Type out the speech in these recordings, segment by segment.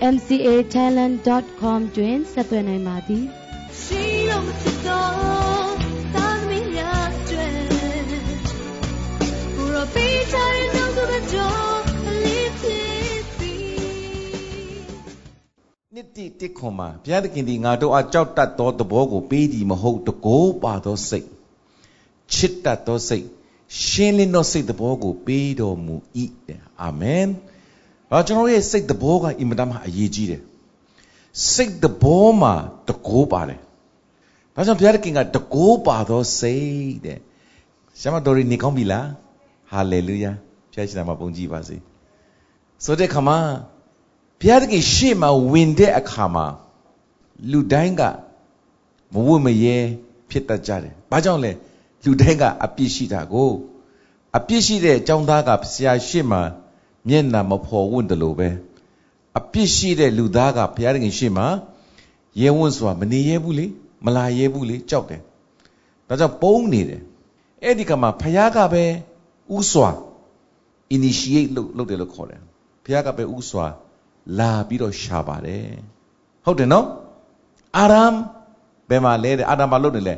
mcatalent.com တွင်ဆက်သွယ်နိုင်ပါသည်ရှိတော်မူသောသာသမီများကျွဲဘုရားပေးချင်သောသူတို့အလေးဖြစ်ပြီနှစ်တိတစ်ခွန်မှာဘုရားသခင်ဒီငါတို့အကြောက်တတ်သောသဘောကိုပေးသည်မဟုတ်တကိုးပါသောစိတ်ချစ်တတ်သောစိတ်ရှင်းလင်းသောစိတ်သဘောကိုပေးတော်မူ၏အာမင်။။ ကျွန်တော်ရဲ့စိတ်သဘောကအင်မတန်မှအရေးကြီးတယ်။စိတ်သဘောမှာတကိုးပါတယ်။ဒါကြောင့်ဘုရားခင်ကတကိုးပါသောစိတ်တဲ့။ရှမတော်ရီနေကောင်းပြီလား။ဟာလေလုယာ။ဘုရားရှင်နာမပုံကြည်ပါစေ။ဆိုတဲ့ခါမှာဘုရားခင်ရှေ့မှာဝင်တဲ့အခါမှာလူတိုင်းကမဝတ်မရဲဖြစ်တတ်ကြတယ်။ဘာကြောင့်လဲ။လူတိုင်းကအပြစ်ရှိတာကိုအပြစ်ရှိတဲ့အကြောင်းသားကဆရာရှေ့မှာ မျက်နှာမဖော်ဝင့်တယ်လို့ပဲအပြစ်ရှိတဲ့လူသားကဘုရားသခင်ရှေ့မှာရဲဝံ့စွာမနေရဲဘူးလေမလာရဲဘူးလေကြောက်တယ်ဒါကြောင့်ပုံနေတယ်အဲ့ဒီကမှာဘုရားကပဲဥစွာ initiate လုပ်လုပ်တယ်လို့ခေါ်တယ်ဘုရားကပဲဥစွာလာပြီးတော့ရှာပါတယ်ဟုတ်တယ်နော်အာရမ်ဘယ်မှာလဲတဲ့အာရမ်မှာလုပ်နေလဲ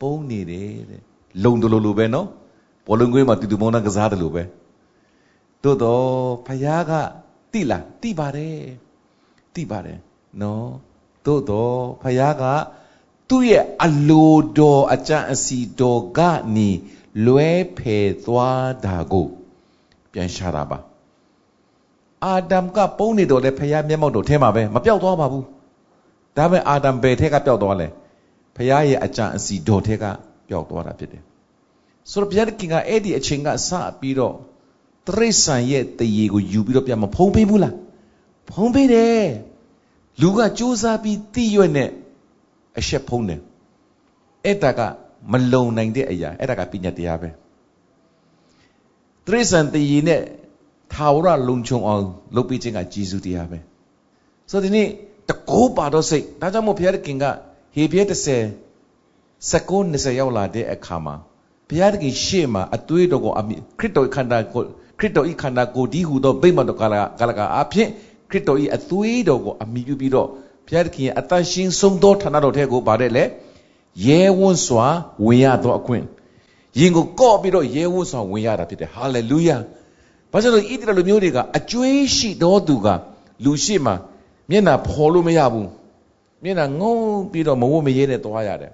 ပုံနေတယ်တဲ့လုံတယ်လို့လိုပဲနော်ဘောလုံးကွင်းမှာတူတူမောင်းတာကစားတယ်လို့ပဲ သို့တော့ဖယားကတိလားတိပါတယ်တိပါတယ်နော်သို့တော့ဖယားကသူ့ရဲ့အလိုတော်အကြံအစီတော်ကနေလွဲဖယ်သွားတာကိုပြန်ရှာတာပါအာဒမ်ကပုံနေတော့လေဖယားမျက်မှောက်တော်ထဲမှာပဲမပြောက်သွားပါဘူးဒါပေမဲ့အာဒမ်ဘယ်ထဲကပျောက်သွားလဲဖယားရဲ့အကြံအစီတော်ထဲကပျောက်သွားတာဖြစ်တယ်ဆိုတော့ဘုရားခင်ကအဲ့ဒီအချိန်ကစပြီးတော့ တရိษံရဲ့တရေကိုယူပြီးတော့ပြန်မဖုံးပေးဘူးလားဖုံးပေးတယ်လူကစူးစမ်းပြီးတိရွက်နဲ့အရှက်ဖုံးတယ်အဲ့ဒါကမလုံနိုင်တဲ့အရာအဲ့ဒါကပညာတရားပဲတရိษံတရေနဲ့ထာဝရလုံခြုံအောင်လုပ်ပေးခြင်းကဂျေဇုတရားပဲဆိုတော့ဒီနေ့တကိုးပါတော့စိတ်ဒါကြောင့်မို့ဘုရားခင်ကဟေပြဲ30စကု20ရောက်လာတဲ့အခါမှာဘုရားသခင်ရှေ့မှာအသွေးတော်ကိုအမိခရစ်တော်ခန္ဓာကို ခရစ်တော်ဤခန္ဓာကိုယ်ဒီဟူသောဗိမာန်တော်ကာလကာလကအဖြစ်ခရစ်တော်ဤအသွေးတော်ကိုအမိပြုပြီးတော့ဘုရားသခင်ရဲ့အသက်ရှင်ဆုံးသောဌာနတော်ထဲကိုပါတယ်လေရဲဝန်းစွာဝင်ရသောအခွင့်ရင်ကိုကော့ပြီးတော့ရဲဝန်းစွာဝင်ရတာဖြစ်တယ်ဟာလေလုယာဘာကြောင့်လဲဣသရေလလူမျိုးတွေကအကျွေးရှိတော်သူကလူရှိမှမျက်နှာဖော်လို့မရဘူးမျက်နှာငုံပြီးတော့မဝတ်မရဲနဲ့သွားရတယ်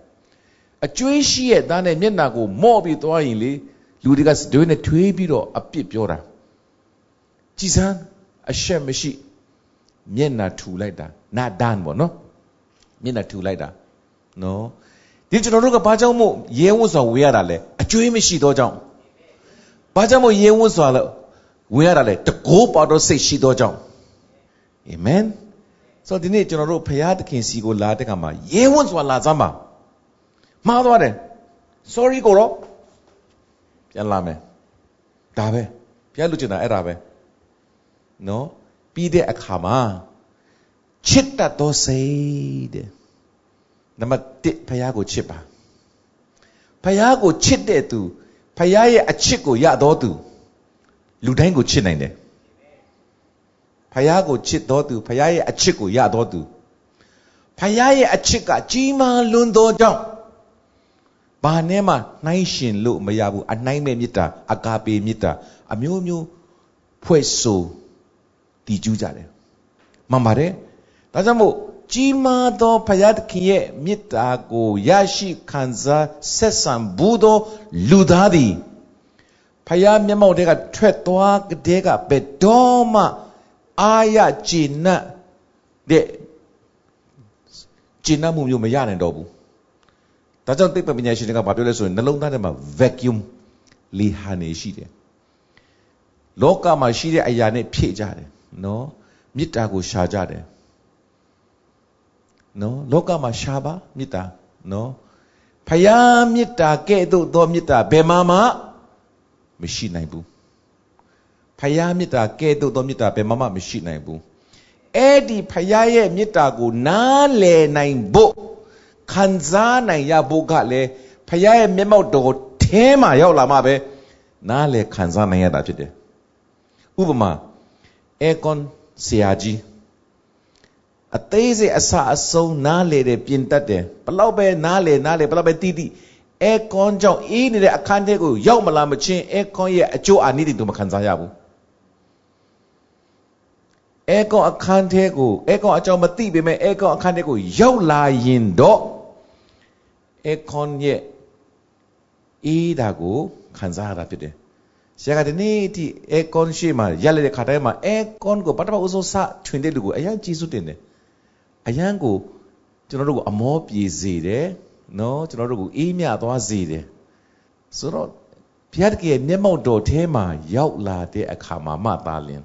အကျွေးရှိရဲ့သားနဲ့မျက်နှာကိုမော့ပြီးသွားရင်လေ လူတွေကဒွေးနဲ့ထွေးပြီးတော့အပြစ်ပြောတာကြည်စမ်းအရှက်မရှိမျက်နှာထူလိုက်တာနာဒန်ပေါ့နော်မျက်နှာထူလိုက်တာနော်ဒီကျွန်တော်တို့ကဘာကြောင့်မို့ရဲဝတ်စွာဝေရတာလဲအကျွေးမရှိသောကြောင့်ဘာကြောင့်မို့ရဲဝတ်စွာလဲဝေရတာလဲတကိုးပါတော့စိတ်ရှိသောကြောင့်အာမင်ဆိုတော့ဒီနေ့ကျွန်တော်တို့ဖရာသခင်စီကိုလာတဲ့ခါမှာရဲဝတ်စွာလာစမ်းပါမှားသွားတယ် sorry ကိုတော့ ပြန်လာမယ်ဒါပဲဘုရားလူချင်တာအဲ့ဒါပဲနော်ပြီးတဲ့အခါမှာချစ်တတ်သောစိတ်တဲ့နံပါတ်1ဘုရားကိုချစ်ပါဘုရားကိုချစ်တဲ့သူဘုရားရဲ့အချစ်ကိုရတော်သူလူတိုင်းကိုချစ်နိုင်တယ်ဘုရားကိုချစ်တော်သူဘုရားရဲ့အချစ်ကိုရတော်သူဘုရားရဲ့အချစ်ကကြီးမားလွန်းသောကြောင့် ဘာနဲ့မှနှိုင်းရှင်လို့မရဘူးအနှိုင်းမဲ့မေတ္တာအကာပေမေတ္တာအမျိုးမျိုးဖွဲ့ဆိုတည်ကျူးကြတယ်မှန်ပါတယ်ဒါကြောင့်မို့ကြီးမားသောဘုရားသခင်ရဲ့မေတ္တာကိုရရှိခံစားဆက်ဆံဘူးသောလူသားသည်ဖယားမျက်မှောက်တွေကထွက်သွားတဲ့ကဘယ်တော့မှအာရဂျေနတ်တဲ့ဂျေနတ်မှုမျိုးမရနိုင်တော့ဘူး ဒါကြောင့်သိပ္ပံပညာရှင်တွေကဘာပြောလဲဆိုရင်နှလုံးသားထဲမှာ vacuum လေဟာနေရှိတယ်လောကမှာရှိတဲ့အရာနဲ့ဖြည့်ကြတယ်နော်မေတ္တာကိုရှာကြတယ်နော်လောကမှာရှားပါမေတ္တာနော်ဖယားမေတ္တာကဲ့သို့သောမေတ္တာဘယ်မှာမှမရှိနိုင်ဘူးဖယားမေတ္တာကဲ့သို့သောမေတ္တာဘယ်မှာမှမရှိနိုင်ဘူးအဲ့ဒီဖယားရဲ့မေတ္တာကိုနားလည်နိုင်ဖို့ ခံစားနိုင်ရဖို့ကလည်းဖယားရဲ့မျက်မှောက်တော်ထဲမှာရောက်လာမှပဲနားလည်ခံစားနိုင်ရတာဖြစ်တယ်ဥပမာအဲကွန်ဆရာကြီးအသေးစိတ်အစအဆုံးနားလေတယ်ပြင်တတ်တယ်ဘလောက်ပဲနားလေနားလေဘလောက်ပဲတီးတီးအဲကွန်ကြောင့်အေးနေတဲ့အခန်းထဲကိုရောက်မလာမချင်းအဲကွန်ရဲ့အကျိုးအာနိသင်တို့မခံစားရဘူးအဲကွန်အခန်းထဲကိုအဲကွန်အကြောင်းမသိပေမဲ့အဲကွန်အခန်းထဲကိုရောက်လာရင်တော့ အဲကွန်ရဲ့အေးတာကိုခံစားရတာဖြစ်တယ်ဆရာကဒီနေ့ဒီအဲကွန်ရှိမှရလက်တဲ့ခါတိုင်းမှာအဲကွန်ကိုပထမအစိုးစထွင်တဲ့လူကိုအရင်ကြီးစုတင်တယ်အရန်ကိုကျွန်တော်တို့ကိုအမောပြေစေတယ်နော်ကျွန်တော်တို့ကိုအေးမြသွားစေတယ်ဆိုတော့ဘုရားတခင်ရဲ့မျက်မှောက်တော်ထဲမှာရောက်လာတဲ့အခါမှာမှသာလင်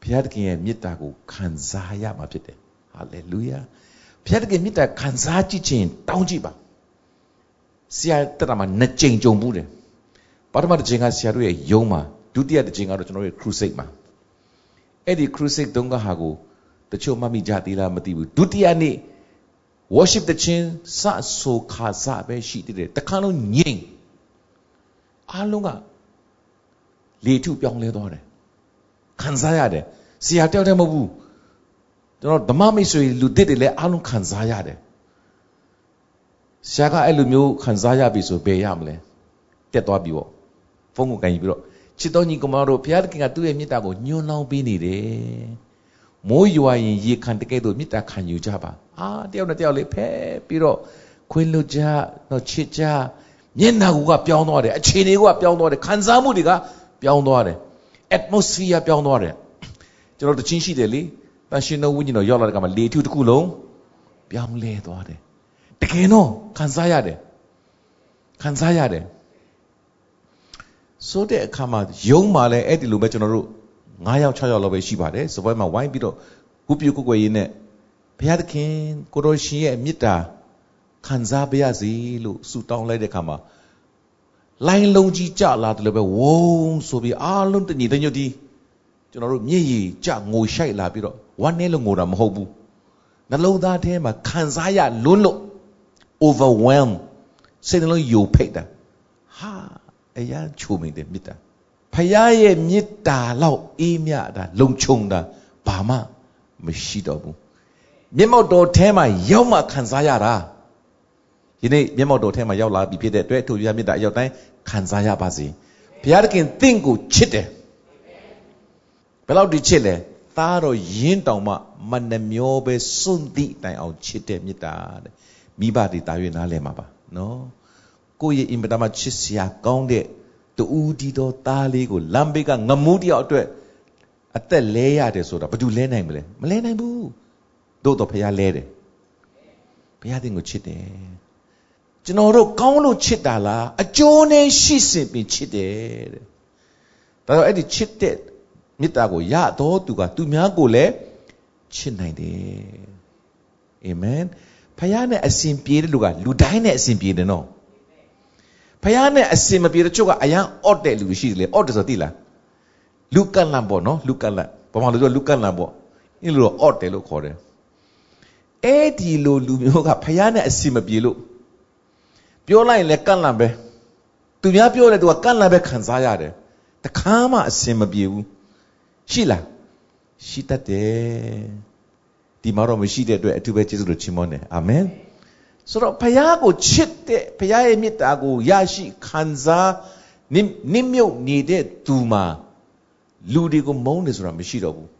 ဘုရားတခင်ရဲ့မေတ္တာကိုခံစားရမှာဖြစ်တယ်ဟာလေလုယာဘုရားတခင်မေတ္တာခံစားကြည့်ခြင်းတောင်းကြည့်ပါ ဆရာတက်တာမှာနှစ်ကြိမ်ကြုံဘူးတယ်ပထမတစ်ကြိမ်ကဆရာတို့ရဲ့ယုံမှာဒုတိယတစ်ကြိမ်ကတော့ကျွန်တော်တို့ရဲ့ crusade မှာအဲ့ဒီ crusade တုန်းကဟာကိုတချို့မှတ်မိကြသေးလားမသိဘူးဒုတိယနေ့ worship တခြင်းစဆိုခါစပဲရှိသေးတယ်တခါလုံးငိမ့်အားလုံးကလေထုပြောင်းလဲသွားတယ်ခံစားရတယ်ဆရာတယောက်တည်းမဟုတ်ဘူးကျွန်တော်ဓမ္မမိတ်ဆွေလူသစ်တွေလည်းအားလုံးခံစားရတယ် ဆရာကအဲ့လိုမျိုးခံစားရပြီဆိုဘယ်ရမလဲတက်သွားပြီပေါ့ဖုန်းကိုကန်ယူပြီးတော့ချစ်တော်ညီကောင်မတို့ဘုရားသခင်ကသူ့ရဲ့မေတ္တာကိုညွှန်းလောင်းပေးနေတယ်မိုးရွာရင်ရေခံတကယ်တော့မေတ္တာခံယူကြပါအာတယောက်နဲ့တယောက်လေးဖဲပြီးတော့ခွင်းလွတ်ကြတော့ချစ်ကြမျက်နှာကပြောင်းသွားတယ်အခြေအနေကပြောင်းသွားတယ်ခံစားမှုတွေကပြောင်းသွားတယ် atmosphere ပြောင်းသွားတယ်ကျွန်တော်တချင်းရှိတယ်လေတန်ရှင်တော်ဝိညာဉ်တော်ရောက်လာတဲ့ကမှာလေထုတစ်ခုလုံးပြောင်းလဲသွားတယ် တကယ်တော့ခံစားရတယ်ခံစားရတယ်ဆိုတဲ့အခါမှာယုံမှလည်းအဲ့ဒီလိုပဲကျွန်တော်တို့9ယောက်6ယောက်လောက်ပဲရှိပါတယ်စပွဲမှာဝိုင်းပြီးတော့ခုပြုတ်ကိုယ်ရေးနဲ့ဘုရားသခင်ကိုတော်ရှင်ရဲ့မေတ္တာခံစားပါရစေလို့ဆုတောင်းလိုက်တဲ့အခါမှာလိုင်းလုံးကြီးကြလာတယ်လို့ပဲဝုန်းဆိုပြီးအားလုံးတညီတညွတ်ဒီကျွန်တော်တို့မျက်ရည်ကြငိုရှိုက်လာပြီးတော့ဝမ်းနဲ့လို့ငိုတာမဟုတ်ဘူးနှလုံးသားထဲမှာခံစားရလွန်းလို့ overwhelm စိတ်နှလုံးယိုဖိတ်တာဟာအရာချိုမိတယ်မေတ္တာဖယားရဲ့မေတ္တာလောက်အေးမြတာလုံခြုံတာဘာမှမရှိတော့ဘူးမျက်မှောက်တော်ထဲမှာရောက်မှခံစားရတာဒီနေ့မျက်မှောက်တော်ထဲမှာရောက်လာပြီဖြစ်တဲ့အတွက်ထိုပြမေတ္တာအရောက်တိုင်းခံစားရပါစေဘုရားသခင်တင့်ကိုချစ်တယ်ဘယ်လောက်ဒီချစ်လဲသားတော်ရင်းတောင်မှမနှမျောပဲစွန့်သည့်တိုင်အောင်ချစ်တဲ့မေတ္တာတဲ့ မိဘတွေတာ၍နားလည်မှာပါနော်ကိုယ့်ရဲ့အင်မတန်မှချစ်စရာကောင်းတဲ့တူဒီတော်သားလေးကိုလမ်းဘေးကငမူးတယောက်အတွက်အသက်လဲရတယ်ဆိုတာဘာလို့လဲနိုင်မလဲမလဲနိုင်ဘူးတို့တော့ဖះလဲတယ်ဘုရားသင်ကိုချစ်တယ်ကျွန်တော်တို့ကောင်းလို့ချစ်တာလားအကျိုးနဲ့ရှိစင်ပြီးချစ်တယ်တဲ့ဒါတော့အဲ့ဒီချစ်တဲ့မေတ္တာကိုရတော့သူကသူများကိုလည်းချစ်နိုင်တယ်အာမင် ဖះနဲ့အစဉ်ပြေတဲ့လူကလူတိုင်းနဲ့အစဉ်ပြေတယ်နော်ဖះနဲ့အစင်မပြေတဲ့ချုပ်ကအရန်အော့တဲ့လူရှိတယ်လေအော့တယ်ဆိုသိလားလူကန်လန်ပေါ့နော်လူကန်လန်ဘာမှလို့ဆိုလူကန်လန်ပေါ့အင်းလို့အော့တယ်လို့ခေါ်တယ်အဲ့ဒီလိုလူမျိုးကဖះနဲ့အစင်မပြေလို့ပြောလိုက်ရင်လည်းကန်လန်ပဲသူများပြောတယ်သူကကန်လန်ပဲခံစားရတယ်တခါမှအစင်မပြေဘူးရှိလားရှိတတ်တယ် ဒီမှာတော့မရှိတဲ့အတွက်အထူးပဲကျေးဇူးတော်ချီးမွမ်းတယ်အာမင်ဆိုတော့ဘုရားကိုချစ်တဲ့ဘုရားရဲ့မေတ္တာကိုရရှိခံစားနစ်မြုပ်နေတဲ့သူမှာလူတွေကိုမုန်းတယ်ဆိုတာမရှိတော့ဘူး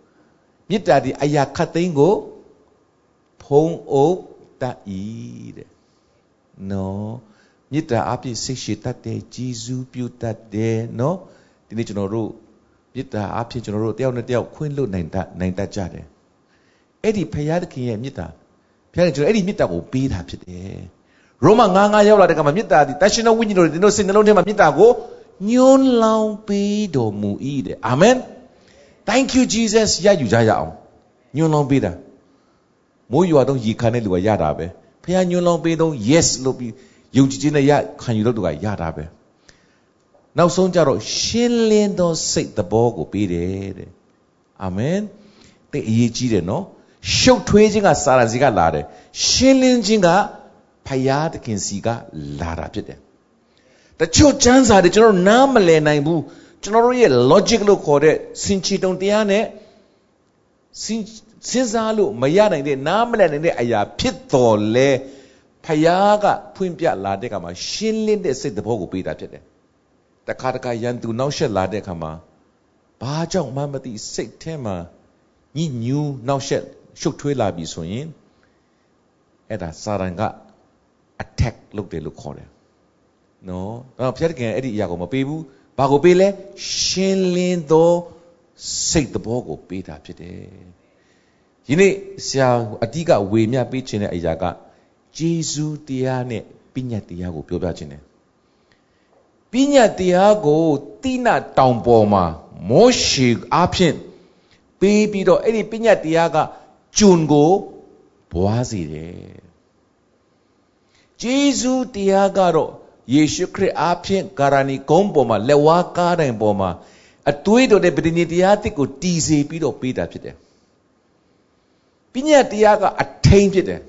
မေတ္တာဒီအရာခတ်သိမ်းကိုဖုံးအုပ်တတ်ဤတဲ့နော်မေတ္တာအပြည့်စိတ်ရှိတတ်တဲ့ဂျေဇူးပြုတတ်တယ်နော်ဒီနေ့ကျွန်တော်တို့မေတ္တာအပြည့်ကျွန်တော်တို့တယောက်နဲ့တယောက်ခွင့်လွတ်နိုင်တတ်နိုင်တတ်ကြတယ် အဲ့ဒီဘုရားသခင်ရဲ့မေတ္တာဘုရားကျွန်တော်အဲ့ဒီမေတ္တာကိုပေးတာဖြစ်တယ်ရောမ9 9ရောက်လာတဲ့ကမှာမေတ္တာဒီတရှင်တော်ဝိညာဉ်တော်ဒီတို့စိတ်နှလုံးထဲမှာမေတ္တာကိုညွန်းလောင်ပေးတော်မူ၏တဲ့အာမင် thank you jesus ရယူကြရအောင်ညွန်းလောင်ပေးတာမိုးရွာတော့ရေခံတဲ့လူကရတာပဲဖခင်ညွှန်လောင်းပေးတော့ yes လို့ပြီးယုံကြည်ခြင်းနဲ့ရခံယူလို့သူကရတာပဲနောက်ဆုံးကြတော့ရှင်းလင်းသောစိတ်သဘောကိုပေးတယ်တဲ့အာမင်တဲ့အရေးကြီးတယ်နော် ရှုပ်ထွေးခြင်းကစာရစီကလာတယ်ရှင်းလင်းခြင်းကဖယားသခင်စီကလာတာဖြစ်တယ်တချို့ကျမ်းစာတွေကျွန်တော်နားမလည်နိုင်ဘူးကျွန်တော်တို့ရဲ့ logic လို့ခေါ်တဲ့စင်ချီတုံတရားနဲ့စဉ်စဉ်းစားလို့မရနိုင်တဲ့နားမလည်နိုင်တဲ့အရာဖြစ်တော်လဲဖယားကဖွင့်ပြလာတဲ့အခါမှာရှင်းလင်းတဲ့စိတ်သဘောကိုပေးတာဖြစ်တယ်တခါတခါရန်သူနောက်ဆက်လာတဲ့အခါမှာဘာကြောင့်မှမသိစိတ်ထဲမှာညှဉ်းညူးနောက်ဆက် ရှုပ်ထွေးလာပြီဆိုရင်အဲ့ဒါစာရန်က attack လုပ်တယ်လို့ခေါ်တယ်နော်အဲ့တော့ဖျက်ခင်အဲ့ဒီအရာကိုမပေးဘူးဘာကိုပေးလဲရှင်းလင်းသောစိတ်သဘောကိုပေးတာဖြစ်တယ်ယနေ့ဆရာအတိကဝေမျှပေးခြင်းတဲ့အရာကဂျေဇုတရားနဲ့ပညတ်တရားကိုပြောပြခြင်းတယ်ပညတ်တရားကိုတိနတောင်ပေါ်မှာမောရှေအားဖြင့်ပေးပြီးတော့အဲ့ဒီပညတ်တရားက ကျွန်ကိုဘွားစေတယ်ဂျေဇုတရားကတော့ယေရှုခရစ်အားဖြင့်ကာရဏီကုန်းပေါ်မှာလက်ဝါးကားတိုင်ပေါ်မှာအသွေးတော်တဲ့ဗြိညတရားတစ်ကိုတည်စေပြီးတော့ပေးတာဖြစ်တယ်ပညာတရားကအထိန်ဖြစ်တယ်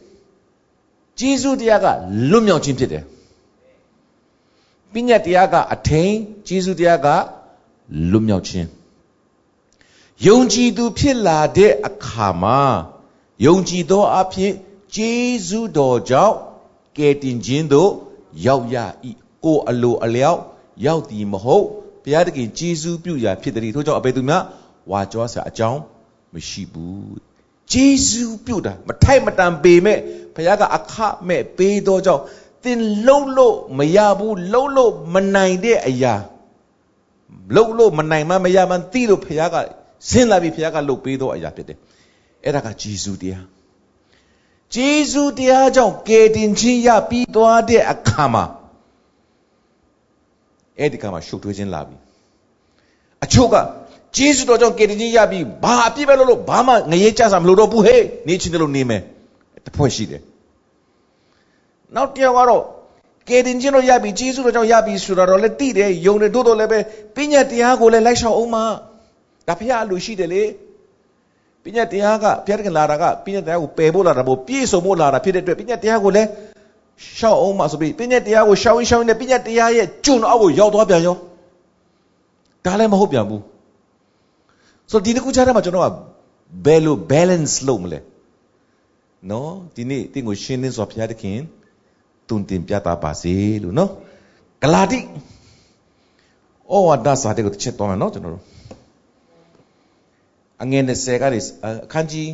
ဂျေဇုတရားကလွတ်မြောက်ခြင်းဖြစ်တယ်ပညာတရားကအထိန်ဂျေဇုတရားကလွတ်မြောက်ခြင်းယုံကြည်သူဖြစ်လာတဲ့အခါမှာ ယုံကြည်သောအဖြစ်ဂျေဇုတော်ကြောင့်ကယ်တင်ခြင်းသို့ရောက်ရ၏ကိုအလိုအလျောက်ရောက်သည်မဟုတ်ဘုရားသခင်ဂျေဇုပြုရာဖြစ်သည်ထို့ကြောင့်အဘယ်သူမှဝါကြွားစရာအကြောင်းမရှိဘူးဂျေဇုပြုတာမထိုက်မတန်ပေမဲ့ဘုရားကအခမဲ့ပေးသောကြောင့်သင်လှုပ်လို့မရဘူးလှုပ်လို့မနိုင်တဲ့အရာလှုပ်လို့မနိုင်မှမရမှသိလို့ဘုရားကဆင်းလာပြီဘုရားကလှုပ်ပေးသောအရာဖြစ်တယ် အဲ့ဒါကဂျေဇုတရားဂျေဇုတရားကြောင့်ကယ်တင်ခြင်းရပြီးသွားတဲ့အခါမှာအဲ့ဒီကမှာရှုပ်ထွေးခြင်းလာပြီအချို့ကဂျေဇုတော်ကြောင့်ကယ်တင်ခြင်းရပြီးဘာအပြစ်ပဲလို့လို့ဘာမှငရေကြစားမလို့တော့ဘူးဟဲ့နေချင်းတယ်လို့နေမယ်တဖွဲ့ရှိတယ်နောက်တစ်ယောက်ကတော့ကယ်တင်ခြင်းတော့ရပြီဂျေဇုတော်ကြောင့်ရပြီဆိုတော့လည်းသိတယ်ယုံတယ်တို့တော့လည်းပဲပညာတရားကိုလည်းလိုက်ရှောက်အောင်မှာဒါဖခင်အလိုရှိတယ်လေ ပညာတရားကဘုရားကလာတာကပညာတရားကိုပယ်ဖို့လာတာပို့ပြည့်စုံဖို့လာတာဖြစ်တဲ့အတွက်ပညာတရားကိုလည်းရှောက်အောင်မှာဆိုပြီးပညာတရားကိုရှောက်ရင်ရှောက်ရင်ပညာတရားရဲ့ကျွန်းအောက်ကိုရောက်သွားပြန်ရောဒါလည်းမဟုတ်ပြန်ဘူးဆိုတော့ဒီတစ်ခုကြားထဲမှာကျွန်တော်ကဘယ်လို balance လုပ်မလဲနော်ဒီနေ့တင့်ကိုရှင်းလင်းစွာဘုရားသခင်တုန်တင်ပြတာပါစေလို့နော်ဂလာတိဩဝါဒစာတဲ့ကိုတစ်ချက်သွားမယ်နော်ကျွန်တော်တို့ အငယ်20ကနေအခန်းကြီး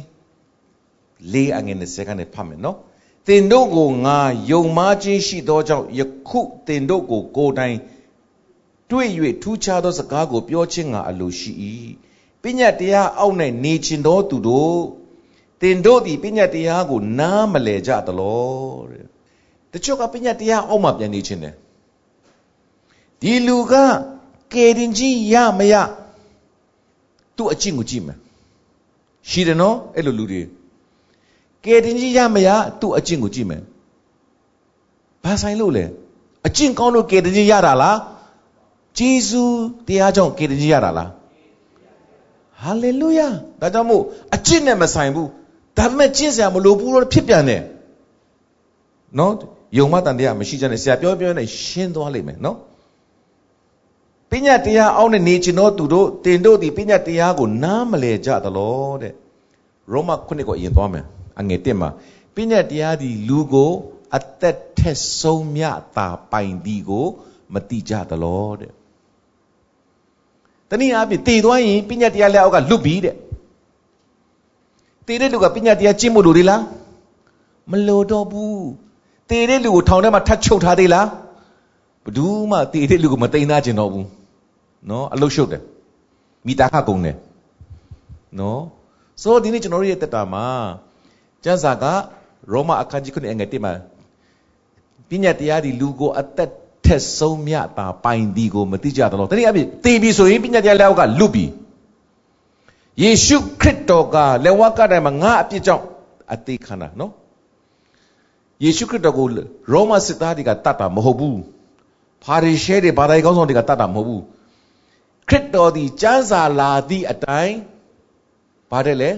၄အငယ်20ကနေဖတ်မယ်နော်တင်တို့ကိုငါယုံမားခြင်းရှိသောကြောင့်ယခုတင်တို့ကိုကိုယ်တိုင်တွေ့၍ထူးခြားသောစကားကိုပြောခြင်းငါအလိုရှိ၏ပညာတရားအောက်၌နေခြင်းသောသူတို့တင်တို့သည်ပညာတရားကိုနားမလည်ကြသလောတဲ့တချို့ကပညာတရားအောက်မှာပြန်နေခြင်းတယ်ဒီလူကကေရင်ကြီးရမရ သူ့အကျင့်ကိုကြည့်မယ်ရှိတယ်နော်အဲ့လိုလူတွေကယ်တင်ကြီးရမရသူ့အကျင့်ကိုကြည့်မယ်ဘာဆိုင်လို့လဲအကျင့်ကောင်းလို့ကယ်တင်ကြီးရတာလားဂျေဇုတရားကြောင့်ကယ်တင်ကြီးရတာလားဟာလေလုယာဒါကြောင့်မို့အကျင့်နဲ့မဆိုင်ဘူးဒါပေမဲ့ကျင့်စရာမလိုဘူးလို့ဖြစ်ပြန်တယ်နော်ယုံမတန်တရားမရှိကြနဲ့ဆရာပြောပြောနဲ့ရှင်းသွားလိမ့်မယ်နော် ပညာတရားအောက်နဲ့နေချင်တော့သူတို့တင်တို့ဒီပညာတရားကိုနားမလဲကြသလောတဲ့ရောမခုနှစ်ကိုအရင်သွားမယ်အငယ်1မှာပညာတရားဒီလူကိုအသက်ထက်ဆုံးမြတာပိုင်ဒီကိုမတိကြသလောတဲ့တနည်းအားဖြင့်တည်သွားရင်ပညာတရားလက်အောက်ကလွတ်ပြီတဲ့တည်တဲ့လူကပညာတရားကျင့်ဖို့လိုသေးလားမလိုတော့ဘူးတည်တဲ့လူကိုထောင်ထဲမှာထပ်ချုပ်ထားသေးလားဘယ်သူမှတည်တဲ့လူကိုမတိန်သားကျင်တော့ဘူး နော်အလုရှုပ်တယ်မိသားခကုန်တယ်နော်ဆိုတော့ဒီနေ့ကျွန်တော်တို့ရဲ့တက်တာမှာကျမ်းစာကရောမအခန်းကြီး9အငယ်1မှာပညာတရားဒီလူကိုအသက်ထက်ဆုံးမြတာပိုင်ဒီကိုမသိကြတော့တနည်းအားဖြင့်တည်ပြီဆိုရင်ပညာတရားလက်အောက်ကလွတ်ပြီယေရှုခရစ်တော်ကလက်ဝါးကတိုင်မှာငါအပြစ်ကြောင့်အသေးခံတာနော်ယေရှုခရစ်တော်ကိုရောမစစ်သားတွေကတတ်တာမဟုတ်ဘူးဖာရီရှဲတွေဘာသာရေးကောင်းဆောင်တွေကတတ်တာမဟုတ်ဘူး ခရစ်တော်ဒီကျမ်းစာလာသည့်အတိုင်းဘာတဲ့လဲ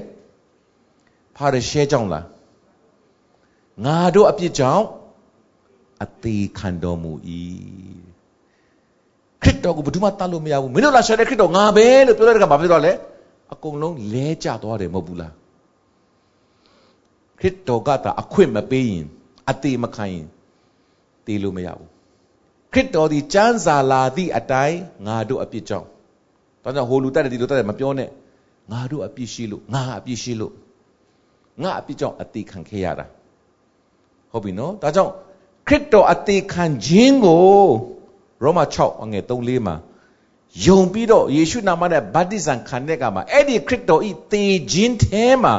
ဖာရီရှဲကြောင့်လားငါတို့အပြစ်ကြောင့်အသေးခံတော်မူ၏ခရစ်တော်ကိုဘယ်သူမှတတ်လို့မရဘူးမင်းတို့လာရှာတဲ့ခရစ်တော်ငါပဲလို့ပြောတဲ့ကဘာဖြစ်တော့လဲအကုန်လုံးလဲကျသွားတယ်မဟုတ်ဘူးလားခရစ်တော်ကတာအခွင့်မပေးရင်အသေးမခံရင်တည်လို့မရဘူးခရစ်တော်ဒီကျမ်းစာလာသည့်အတိုင်းငါတို့အပြစ်ကြောင့် ဒါကြောင့်ဟိုလူတက်တယ်ဒီလူတက်တယ်မပြောနဲ့ငါတို့အပြစ်ရှိလို့ငါအပြစ်ရှိလို့ငါအပြစ်ကြောင့်အသေးခံခဲ့ရတာဟုတ်ပြီနော်ဒါကြောင့်ခရစ်တော်အသေးခံခြင်းကိုရောမ6အငယ်3 4မှာယုံပြီးတော့ယေရှုနာမနဲ့ဗတ္တိဇံခံတဲ့ကမှာအဲ့ဒီခရစ်တော်ဤသေခြင်းထဲမှာ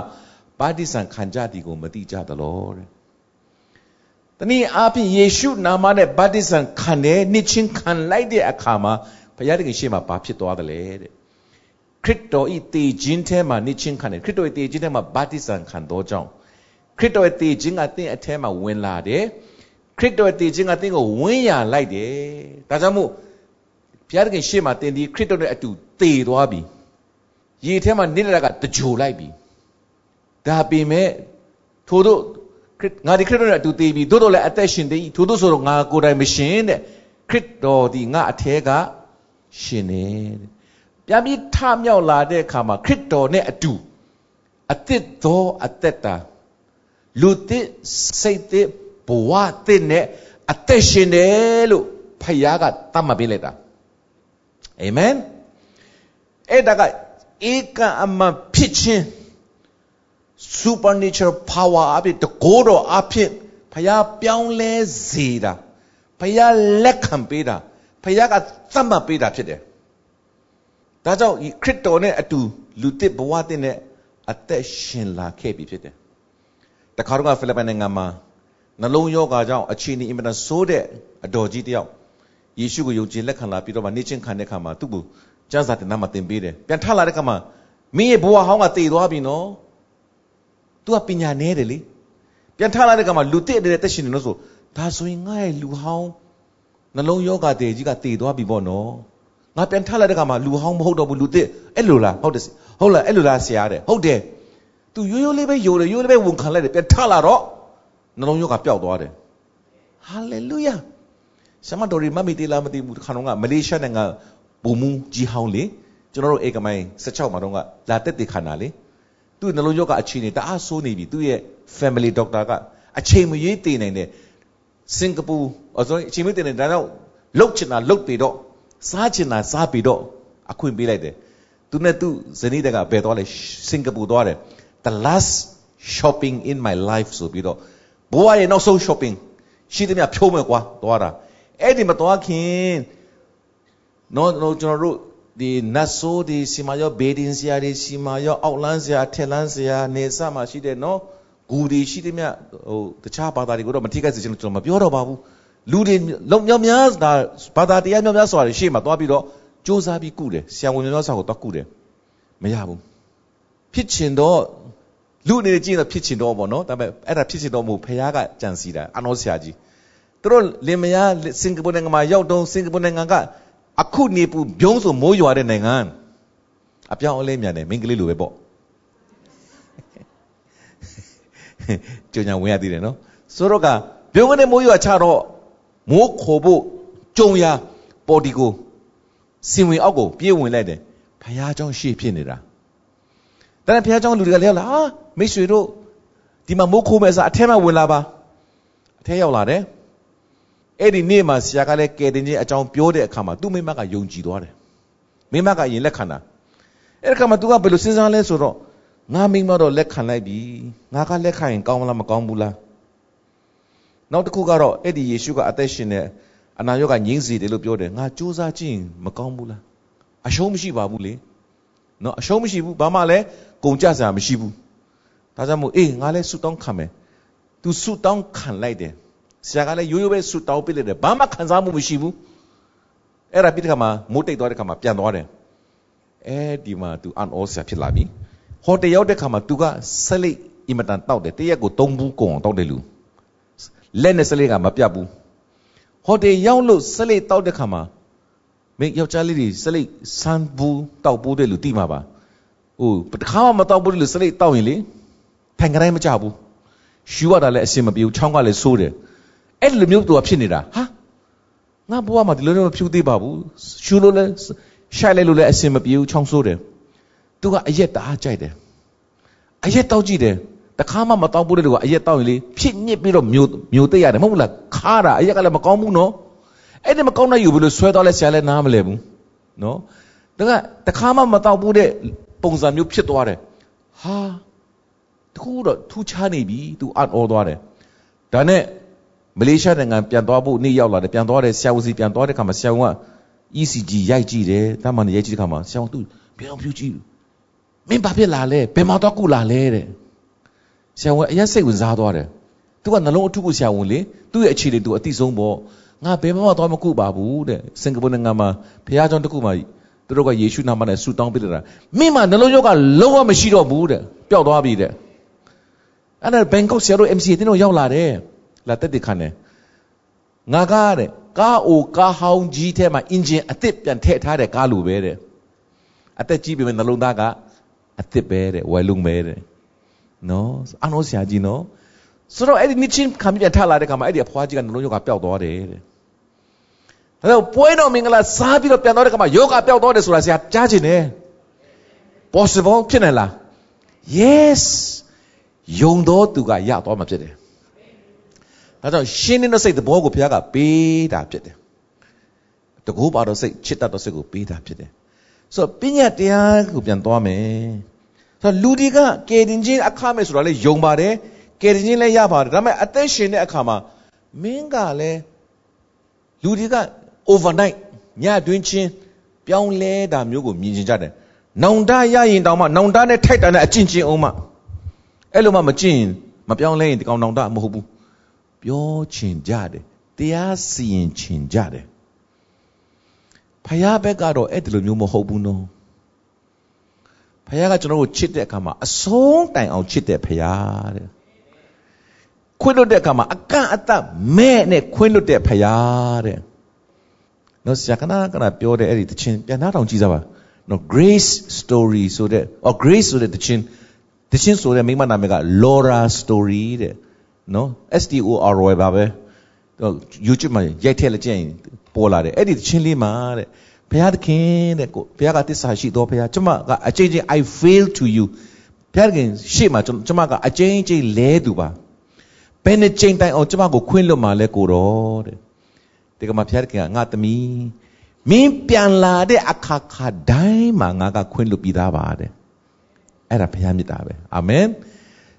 ဗတ္တိဇံခံကြသည်ကိုမသိကြသလောတဲ့။တနည်းအားဖြင့်ယေရှုနာမနဲ့ဗတ္တိဇံခံတယ်နှစ်ချင်းခံလိုက်တဲ့အခါမှာ ဘုရားတခင်ရှေ့မှာဘာဖြစ်သွားသလဲတဲ့။ခရစ်တော်ဤသေခြင်းထဲမှာနှစ်ချင်းခံတယ်ခရစ်တော်ဤသေခြင်းထဲမှာဗတ္တိဇံခံသောကြောင့်ခရစ်တော်ရဲ့သေခြင်းကသင်အထဲမှာဝင်လာတယ်ခရစ်တော်ရဲ့သေခြင်းကသင်ကိုဝန်းရလိုက်တယ်ဒါကြောင့်မို့ဘုရားသခင်ရှေ့မှာသင်ဒီခရစ်တော်နဲ့အတူသေသွားပြီရေထဲမှာနေတဲ့ကတကြိုလိုက်ပြီဒါပေမဲ့ထို့တို့ငါဒီခရစ်တော်နဲ့အတူသေပြီသို့တော်လည်းအသက်ရှင်သေးထို့တို့ဆိုတော့ငါကိုယ်တိုင်မရှင်တဲ့ခရစ်တော်ဒီငါအထဲက ရှင်နေပြန်ပြီးထမြောက်လာတဲ့အခါမှာခရစ်တော်နဲ့အတူအသစ်သောအသက်တာလူသစ်စိတ်သစ်ဘဝသစ်နဲ့အသက်ရှင်တယ်လို့ဖခင်ကတတ်မှတ်ပေးလိုက်တာအာမင်အဲ့ဒါကဧကအမှန်ဖြစ်ခြင်း supernatural power အဖြစ်တကိုးတော်အဖြစ်ဖခင်ပြောင်းလဲစေတာဖခင်လက်ခံပေးတာ ဖခင်ကသတ်မှတ်ပေးတာဖြစ်တယ်ဒါကြောင့်ခရစ်တော်နဲ့အတူလူသစ်ဘဝသစ်နဲ့အသက်ရှင်လာခဲ့ပြီဖြစ်တယ်တခါတော့ဖိလစ်ပိုင်နိုင်ငံမှာနှလုံးယောဂါကြောင့်အခြေအနေအင်မတန်ဆိုးတဲ့အတော်ကြီးတယောက်ယေရှုကိုယုံကြည်လက်ခံလာပြီးတော့မှနေချင်းခံတဲ့ခါမှာသူ့ကိုကျမ်းစာတင်နာမှာသင်ပေးတယ်ပြန်ထလာတဲ့ခါမှာမင်းရဲ့ဘဝဟောင်းကတည်သွားပြီနော် तू ကပညာနည်းတယ်လေပြန်ထလာတဲ့ခါမှာလူတစ်တဲ့တက်ရှင်နေလို့ဆိုဒါဆိုရင်ငါ့ရဲ့လူဟောင်း နှလုံးယောဂါတည်ကြီးကတည်သွားပြီပေါ့နော်ငါပြန်ထလာတဲ့ခါမှာလူဟောင်းမဟုတ်တော့ဘူးလူတစ်အဲ့လိုလားဟုတ်တယ်ဟုတ်လားအဲ့လိုလားဆရာတဲ့ဟုတ်တယ် तू ရိုးရိုးလေးပဲယိုတယ်ရိုးလေးပဲဝန်ခံလိုက်တယ်ပြန်ထလာတော့နှလုံးရောဂါပျောက်သွားတယ်ဟာလေလုယာဆမတော်ရီမမီတီလာမသိဘူးခါတော့ကမလေးရှားနိုင်ငံဘူမူကြီးဟောင်းလေကျွန်တော်တို့ဧကမိုင်16မှာတော့ကလာတက်တေခန္ဓာလေသူ့နှလုံးရောဂါအခြေအနေတအားဆိုးနေပြီသူ့ရဲ့ family doctor ကအချိန်မရွေးတည်နိုင်တယ် စင်ကာပူအစိုးရအချိန်မရွေးတည်နေဒါတော့လုတ်ချင်တာလုတ်ပြီးတော့စားချင်တာစားပြီးတော့အခွင့်ပေးလိုက်တယ်သူနဲ့သူဇနီးတကဘယ်သွားလဲစင်ကာပူသွားတယ် the last shopping in my life ဆိုပြီးတော့ဘဝရဲ့နောက်ဆုံး shopping ရှိသမျှဖြိုးမယ်ကွာသွားတာအဲ့ဒီမသွားခင်နော်နော်ကျွန်တော်တို့ဒီနတ်ဆိုးဒီစီမာရောဘေဒင်ဆရာတွေစီမာရောအောက်လန်းဆရာထက်လန်းဆရာနေဆမှာရှိတဲ့နော် ဂူဒီရှိသမျှဟိုတခြားဘာသာတွေကိုတော့မထိခိုက်စေချင်လို့ကျွန်တော်မပြောတော့ပါဘူးလူတွေလုံမြောက်များဒါဘာသာတရားမြောက်များစွာတွေရှေ့မှာသွားပြီးတော့စ조사ပြီးကုတယ်ဆရာဝန်မြောက်များစွာကိုသွားကုတယ်မရဘူးဖြစ်ချင်တော့လူအနေနဲ့ကြည့်တော့ဖြစ်ချင်တော့ပေါ့နော်ဒါပေမဲ့အဲ့ဒါဖြစ်ချင်တော့မဟုတ်ဖခင်ကကြံစီတာအနောဆရာကြီးသူတို့လင်မယားစင်ကာပူနိုင်ငံမှာရောက်တော့စင်ကာပူနိုင်ငံကအခုနေပူပြုံးဆိုမိုးရွာတဲ့နိုင်ငံအပြောင်းအလဲမြန်တယ်မိန်းကလေးလိုပဲပေါ့ ကြုံညာဝင်ရသေးတယ်နော်ဆိုတော့ကဘုံကနေမိုးရွာချတော့မိုးခိုဖို့ကြုံရာပေါ်တီကိုစင်ဝင်အောက်ကိုပြေးဝင်လိုက်တယ်ဘုရားကျောင်းရှေ့ဖြစ်နေတာတန်ဘုရားကျောင်းလူတွေကလည်းလာမိတ်ဆွေတို့ဒီမှာမိုးခိုးမဲ့စားအထက်မှာဝင်လာပါအထက်ရောက်လာတယ်အဲ့ဒီနေ့မှာဆရာကလည်းကယ်တင်ခြင်းအကြောင်းပြောတဲ့အခါမှာသူ့မိမကယုံကြည်သွားတယ်မိမကအရင်လက်ခံတာအဲ့ဒီအခါမှာသူကဘယ်လိုစဉ်းစားလဲဆိုတော့ ငါမိမတော့လက်ခံလိုက်ပြီငါကလက်ခံရင်ကောင်းမလားမကောင်းဘူးလားနောက်တစ်ခုကတော့အဲ့ဒီယေရှုကအသက်ရှင်တဲ့အနာရောဂါငြိမ်းစေတယ်လို့ပြောတယ်ငါစူးစမ်းကြည့်ရင်မကောင်းဘူးလားအရှုံးမရှိပါဘူးလေနော်အရှုံးမရှိဘူးဘာမှလည်းကုန်ကြစရာမရှိဘူးဒါကြောင့်မို့အေးငါလည်းဆူတောင်းခံမယ် तू ဆူတောင်းခံလိုက်တယ်ဆရာကလည်းရိုးရိုးပဲဆူတောင်းပေးလိုက်တယ်ဘာမှခံစားမှုမရှိဘူးအဲ့ဒါပြီးတဲ့ခါမှာမိုးတိတ်သွားတဲ့ခါမှာပြန်သွားတယ်အဲဒီမှာ तू အန်အောဆရာဖြစ်လာပြီ ဟောတရောက်တဲ့ခါမှာ तू ကဆက်လက်အင်မတန်တောက်တယ်တရက်ကို၃ဘူးကုန်အောင်တောက်တယ်လူလက်နဲ့စလိတ်ကမပြတ်ဘူးဟိုတယ်ရောက်လို့စလိတ်တောက်တဲ့ခါမှာမင်းယောက်ျားလေးတွေစလိတ်ဆန်းဘူးတောက်ပိုးတဲ့လူတိမှာပါဟိုတခါမှမတောက်ဘူးတဲ့လူစလိတ်တောက်ရင်လေထိုင်ကြတိုင်းမကြဘူးရှူရတာလည်းအဆင်မပြေဘူးချောင်းကလည်းဆိုးတယ်အဲ့လိုမျိုးသူကဖြစ်နေတာဟာငါဘဝမှာဒီလိုမျိုးဖြူသေးပါဘူးရှူလို့လည်းရှိုက်လိုက်လို့လည်းအဆင်မပြေဘူးချောင်းဆိုးတယ် သူကအရက်တအားကြိုက်တယ်အရက်တောက်ကြည့်တယ်တခါမှမတောက်ဘူးတဲ့လူကအရက်တောက်ရင်လေဖြစ်ညစ်ပြီးတော့မျိုးမျိုးသိရတယ်မဟုတ်ဘူးလားခါတာအရက်ကလည်းမကောင်းဘူးနော်အဲ့ဒီမကောင်းတဲ့ယူဘလို့ဆွဲတော့လဲဆရာလည်းနားမလဲဘူးနော်ဒါကတခါမှမတောက်ဘူးတဲ့ပုံစံမျိုးဖြစ်သွားတယ်ဟာတခုတော့ထူးခြားနေပြီသူအံ့ဩသွားတယ်ဒါနဲ့မလေးရှားနိုင်ငံပြန်သွားဖို့နေ့ရောက်လာတယ်ပြန်သွားတယ်ဆရာဦးစီပြန်သွားတဲ့ခါမှာဆရာဦးက ECG ရိုက်ကြည့်တယ်တာမန်ရိုက်ကြည့်တဲ့ခါမှာဆရာဦးသူပြန်ဖြူကြည့် မင်းဘာဖြစ်လာလဲဘယ်မှာတော့ကုလာလဲတဲ့ဆရာဝန်အရင်စိတ်ဝင်စားသွားတယ်သူကနှလုံးအထုကိုဆရာဝန်လေသူ့ရဲ့အခြေအနေသူအသိဆုံးပေါ့ငါဘယ်မှတော့မကုပါဘူးတဲ့စင်ကာပူနိုင်ငံမှာဖခင်ကျောင်းတစ်ခုမှာသူတို့ကယေရှုနာမနဲ့ဆူတောင်းပေးတာမင်းမနှလုံးရောဂါလုံးဝမရှိတော့ဘူးတဲ့ပျောက်သွားပြီတဲ့အဲ့ဒါဘန်ကောက်ဆရာတို့ MCA တင်းတို့ရောက်လာတယ်လာတက်တခါနဲ့ငါကားတဲ့ကားအိုကားဟောင်းကြီးထဲမှာအင်ဂျင်အစ်စ်ပြန်ထည့်ထားတဲ့ကားလိုပဲတဲ့အသက်ကြီးပြီမဲ့နှလုံးသားက အစ်စ်ပဲတဲ့ဝယ်လုံးပဲတဲ့နော်အနောဆရာကြီးနော်ဆိုတော့အဲ့ဒီနှစ်ချင်းခံပြန်ထလာတဲ့ခါမှာအဲ့ဒီအဖွားကြီးကနှလုံးရောဂါပျောက်သွားတယ်တဲ့ဒါတော့ပွဲတော်မင်္ဂလာစားပြီးတော့ပြန်သွားတဲ့ခါမှာယောဂပျောက်သွားတယ်ဆိုတာဆရာကြားချင်တယ် possible ဖြစ်နေလား yes ယုံတော်သူကရသွားမှာဖြစ်တယ်ဒါကြောင့်ရှင်းနေတဲ့စိတ်သဘောကိုဘုရားကပေးတာဖြစ်တယ်တကူပါတော့စိတ်ချစ်တတ်တော့စိတ်ကိုပေးတာဖြစ်တယ် ဆိုတော့ပညာတရားကိုပြန်သွားမယ်ဆိုတော့လူတွေကကယ်တင်ခြင်းအခမဲ့ဆိုတာလေယုံပါတယ်ကယ်တင်ခြင်းလည်းရပါတယ်ဒါပေမဲ့အသက်ရှင်တဲ့အခါမှာမင်းကလည်းလူတွေက overnight ညတွင်းချင်းပြောင်းလဲတာမျိုးကိုမြင်ကျင်ကြတယ်နောင်တရရင်တောင်မှနောင်တနဲ့ထိုက်တာနဲ့အကျင့်ချင်းအောင်မှအဲ့လိုမှမကျင့်မပြောင်းလဲရင်ဒီကောင်နောင်တမဟုတ်ဘူးပြောချင်ကြတယ်တရားစီရင်ချင်ကြတယ် ဖယားဘက်ကတော့အဲ့ဒီလိုမျိုးမဟုတ်ဘူးနော်ဖယားကကျွန်တော်တို့ချစ်တဲ့အခါမှာအဆုံးတိုင်အောင်ချစ်တဲ့ဖယားတဲ့ခွင့်လွတ်တဲ့အခါမှာအကန့်အသတ်မဲ့နဲ့ခွင့်လွတ်တဲ့ဖယားတဲ့နော်ဆရာကနာကနာပြောတဲ့အဲ့ဒီတခြင်းပြန်နှားထောင်ကြည့်စပါနော် grace story ဆိုတဲ့ or grace ဆိုတဲ့တခြင်းတခြင်းဆိုတဲ့မိမနာမည်က Laura story တဲ့နော် S T O R Y ပါပဲ YouTube မှာရိုက်ထည့်လိုက်ကြရင် ပေါ်လာတယ်အဲ့ဒီချင်းလေးမှာတဲ့ဘုရားသခင်တဲ့ကိုဘုရားကတစ္ဆာရှိတော်ဘုရားကျမကအချင်းချင်း I fail to you ဘုရားသခင်ရှေ့မှာကျမကအချင်းချင်းလဲသူပါဘယ်နှချိန်တိုင်အောင်ကျမကိုခွင့်လွတ်มาလဲကိုတော့တဲ့ဒီကမှာဘုရားသခင်ကငါသမီးမင်းပြန်လာတဲ့အခါခါတိုင်းမှာငါကခွင့်လွတ်ပြီးသားပါတဲ့အဲ့ဒါဘုရားမြတ်တာပဲအာမင်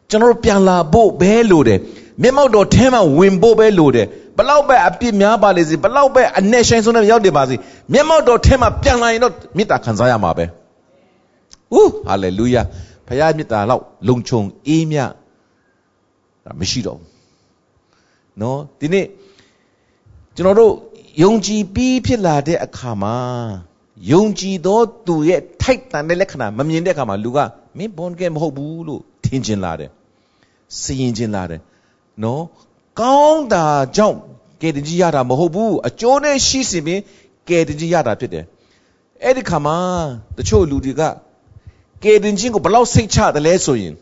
ကျွန်တော်တို့ပြန်လာဖို့ပဲလို့တယ် မျက်မှောက်တော်ထဲမှာဝင်ဖို့ပဲလို့တယ်ဘလောက်ပဲအပြစ်များပါလေစေဘလောက်ပဲအ내ဆိုင်ဆုံးတဲ့ရောက်နေပါစေမျက်မှောက်တော်ထဲမှာပြန်လာရင်တော့မေတ္တာခံစားရမှာပဲဟူးဟာလေလုယာဖခင်မေတ္တာလောက်လုံခြုံအေးမြဒါမရှိတော့ဘူးနော်ဒီနေ့ကျွန်တော်တို့ယုံကြည်ပြီးဖြစ်လာတဲ့အခါမှာယုံကြည်သောသူရဲ့ထိုက်တန်တဲ့လက္ခဏာမမြင်တဲ့အခါမှာလူကမင်းဘွန်ကဲမဟုတ်ဘူးလို့ထင်ကျင်လာတယ်စီရင်ကျင်လာတယ် နော်ကောင်းတာကြောင့်ကယ်တင်ကြီးရတာမဟုတ်ဘူးအကျိုးနဲ့ရှိစီပင်ကယ်တင်ကြီးရတာဖြစ်တယ်အဲ့ဒီခါမှာတချို့လူတွေကကယ်တင်ခြင်းကိုဘလောက်စိတ်ချတယ်လဲဆိုရင်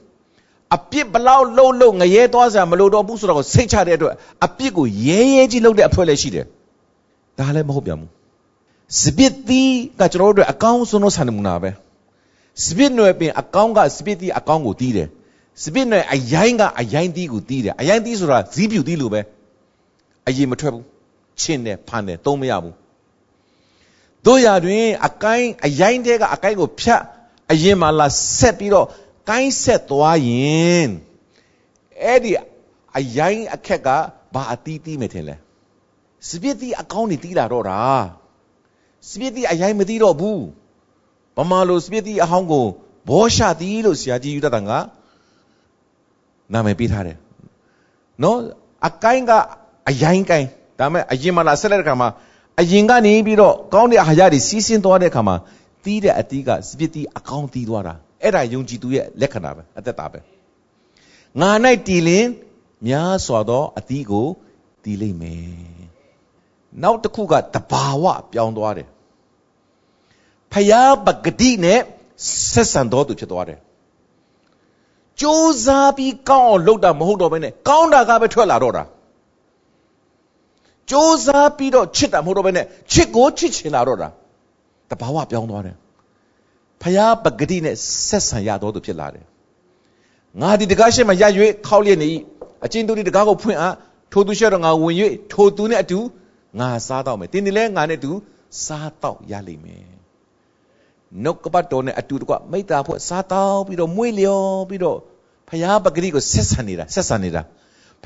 အပြစ်ဘလောက်လှုပ်လှုပ်ငရဲသွားစရာမလိုတော့ဘူးဆိုတော့စိတ်ချတဲ့အတွက်အပြစ်ကိုရဲရဲကြီးလုပ်တဲ့အဖွဲ့လည်းရှိတယ်ဒါလည်းမဟုတ်ပြန်ဘူးစပစ်တီကကျွန်တော်တို့အကောင်းဆုံးသောဆန္ဒမူနာပဲစပစ်နွယ်ပင်အကောင်းကစပစ်တီအကောင်းကိုတီးတယ် စပစ်နဲ့အရိုင်းကအရိုင်းသီးကိုတီးတယ်အရိုင်းသီးဆိုတာဇီးပြူသီးလိုပဲအရင်မထွက်ဘူးချင်းတယ်ဖန်တယ်သုံးမရဘူးတို့ရတွင်အကိုင်းအရိုင်းတဲကအကိုင်းကိုဖြတ်အရင်မှလာဆက်ပြီးတော့ကိုင်းဆက်သွားရင်အဲ့ဒီအရိုင်းအခက်ကဘာအတီးတီးမယ်ထင်လဲစပစ်သီးအကောင်းနေတီးလာတော့တာစပစ်သီးအရိုင်းမတီးတော့ဘူးဗမာလိုစပစ်သီးအဟောင်းကိုဘောရှာသီးလို့ဆရာကြီးယူတတ်တာက နာမည်ပေးထားတယ်နော်အကိုင်းကအရိုင်းကိုင်းဒါမဲ့အရင်မှလာဆက်လက်တဲ့ခါမှာအရင်ကနေပြီးတော့ကောင်းတဲ့အဟာရတွေစီးဆင်းသွားတဲ့ခါမှာတီးတဲ့အတီးကစပစ်တီးအကောင်းတီးသွားတာအဲ့ဒါယုံကြည်သူရဲ့လက္ခဏာပဲအသက်တာပဲငါ၌တည်လင်များစွာသောအသီးကိုတည်လိမ့်မယ်နောက်တစ်ခုကတဘာဝပြောင်းသွားတယ်ဖယားပဂတိနဲ့ဆက်ဆံတော်သူဖြစ်သွားတယ် ကြိုးစားပြီးကောင်းအောင်လုပ်တာမဟုတ်တော့ဘဲနဲ့ကောင်းတာကပဲထွက်လာတော့တာကြိုးစားပြီးတော့ချစ်တာမဟုတ်တော့ဘဲနဲ့ချစ်ကိုချစ်ချင်လာတော့တာတဘာဝပြောင်းသွားတယ်ဖယားပဂတိနဲ့ဆက်ဆံရတော်သူဖြစ်လာတယ်ငါဒီတကားရှိမှရ၍ခောက်လျက်နေ၏အချင်းသူဒီတကားကိုဖွင့်အားထိုသူရှိတော့ငါဝင်၍ထိုသူနဲ့အတူငါစားတော့မယ်တင်းတင်းလဲငါနဲ့အတူစားတော့ရလိမ့်မယ် နှုတ်ကပတ်တော်နဲ့အတူတကွမိတ္တာဖွဲ့စားတော့ပြီးတော့မွေးလျော်ပြီးတော့ဖယားပဂတိကိုဆက်ဆံနေတာဆက်ဆံနေတာ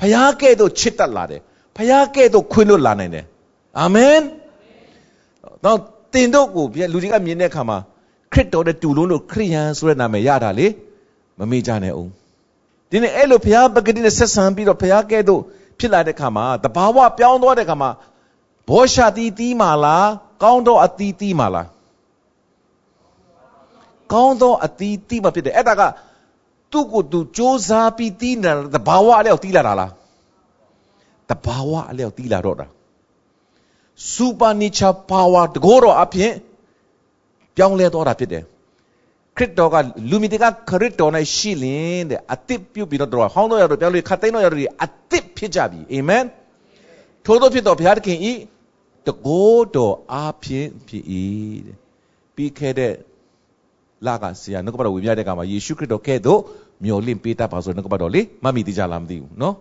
ဖယားကဲ့သို့ချစ်တတ်လာတယ်ဖယားကဲ့သို့ခွင့်လွတ်လာနိုင်တယ်အာမင်တော့တင်တို့ကိုလူတွေကမြင်တဲ့အခါမှာခရစ်တော်နဲ့တူလုံးလို့ခရိယန်ဆိုတဲ့နာမည်ရတာလေမမေ့ကြနဲ့အောင်ဒီနေ့အဲ့လိုဘုရားပဂတိနဲ့ဆက်ဆံပြီးတော့ဘုရားကဲ့သို့ဖြစ်လာတဲ့ခါမှာတဘာဝပြောင်းသွားတဲ့ခါမှာဘောရှာတီးတီးမာလားကောင်းတော့အတီးတီးမာလား ကောင်းတော့အတီးတီးမှာဖြစ်တယ်အဲ့ဒါကသူ့ကိုသူစ조사ပြီးတီးနေတာတဘာဝအလျောက်တီးလာတာလားတဘာဝအလျောက်တီးလာတော့တာ supernatural power တကောတော့အဖြစ်ပြောင်းလဲသွားတာဖြစ်တယ်ခရစ်တော်ကလူမီတွေကခရစ်တော်နဲ့ရှိလင်တဲ့အသစ်ပြုတ်ပြီးတော့ဟောင်းတော့ရတော့ပြောင်းလဲခတ်သိမ်းတော့ရတော့အသစ်ဖြစ်ကြပြီအာမင်ထို့သောဖြစ်တော်ဘုရားသခင်ဤတကိုးတော်အားဖြင့်ဖြစ်၏တဲ့ပြီးခဲ့တဲ့ လကဆရာနှုတ်ကပတ်တော်ဝင်ပြတဲ့အခါမှာယေရှုခရစ်တော်ကဲ့သို့မျော်လင့်ပေးတတ်ပါဆိုနှုတ်ကပတ်တော်လေမမိတိကြလားမသိဘူးနော်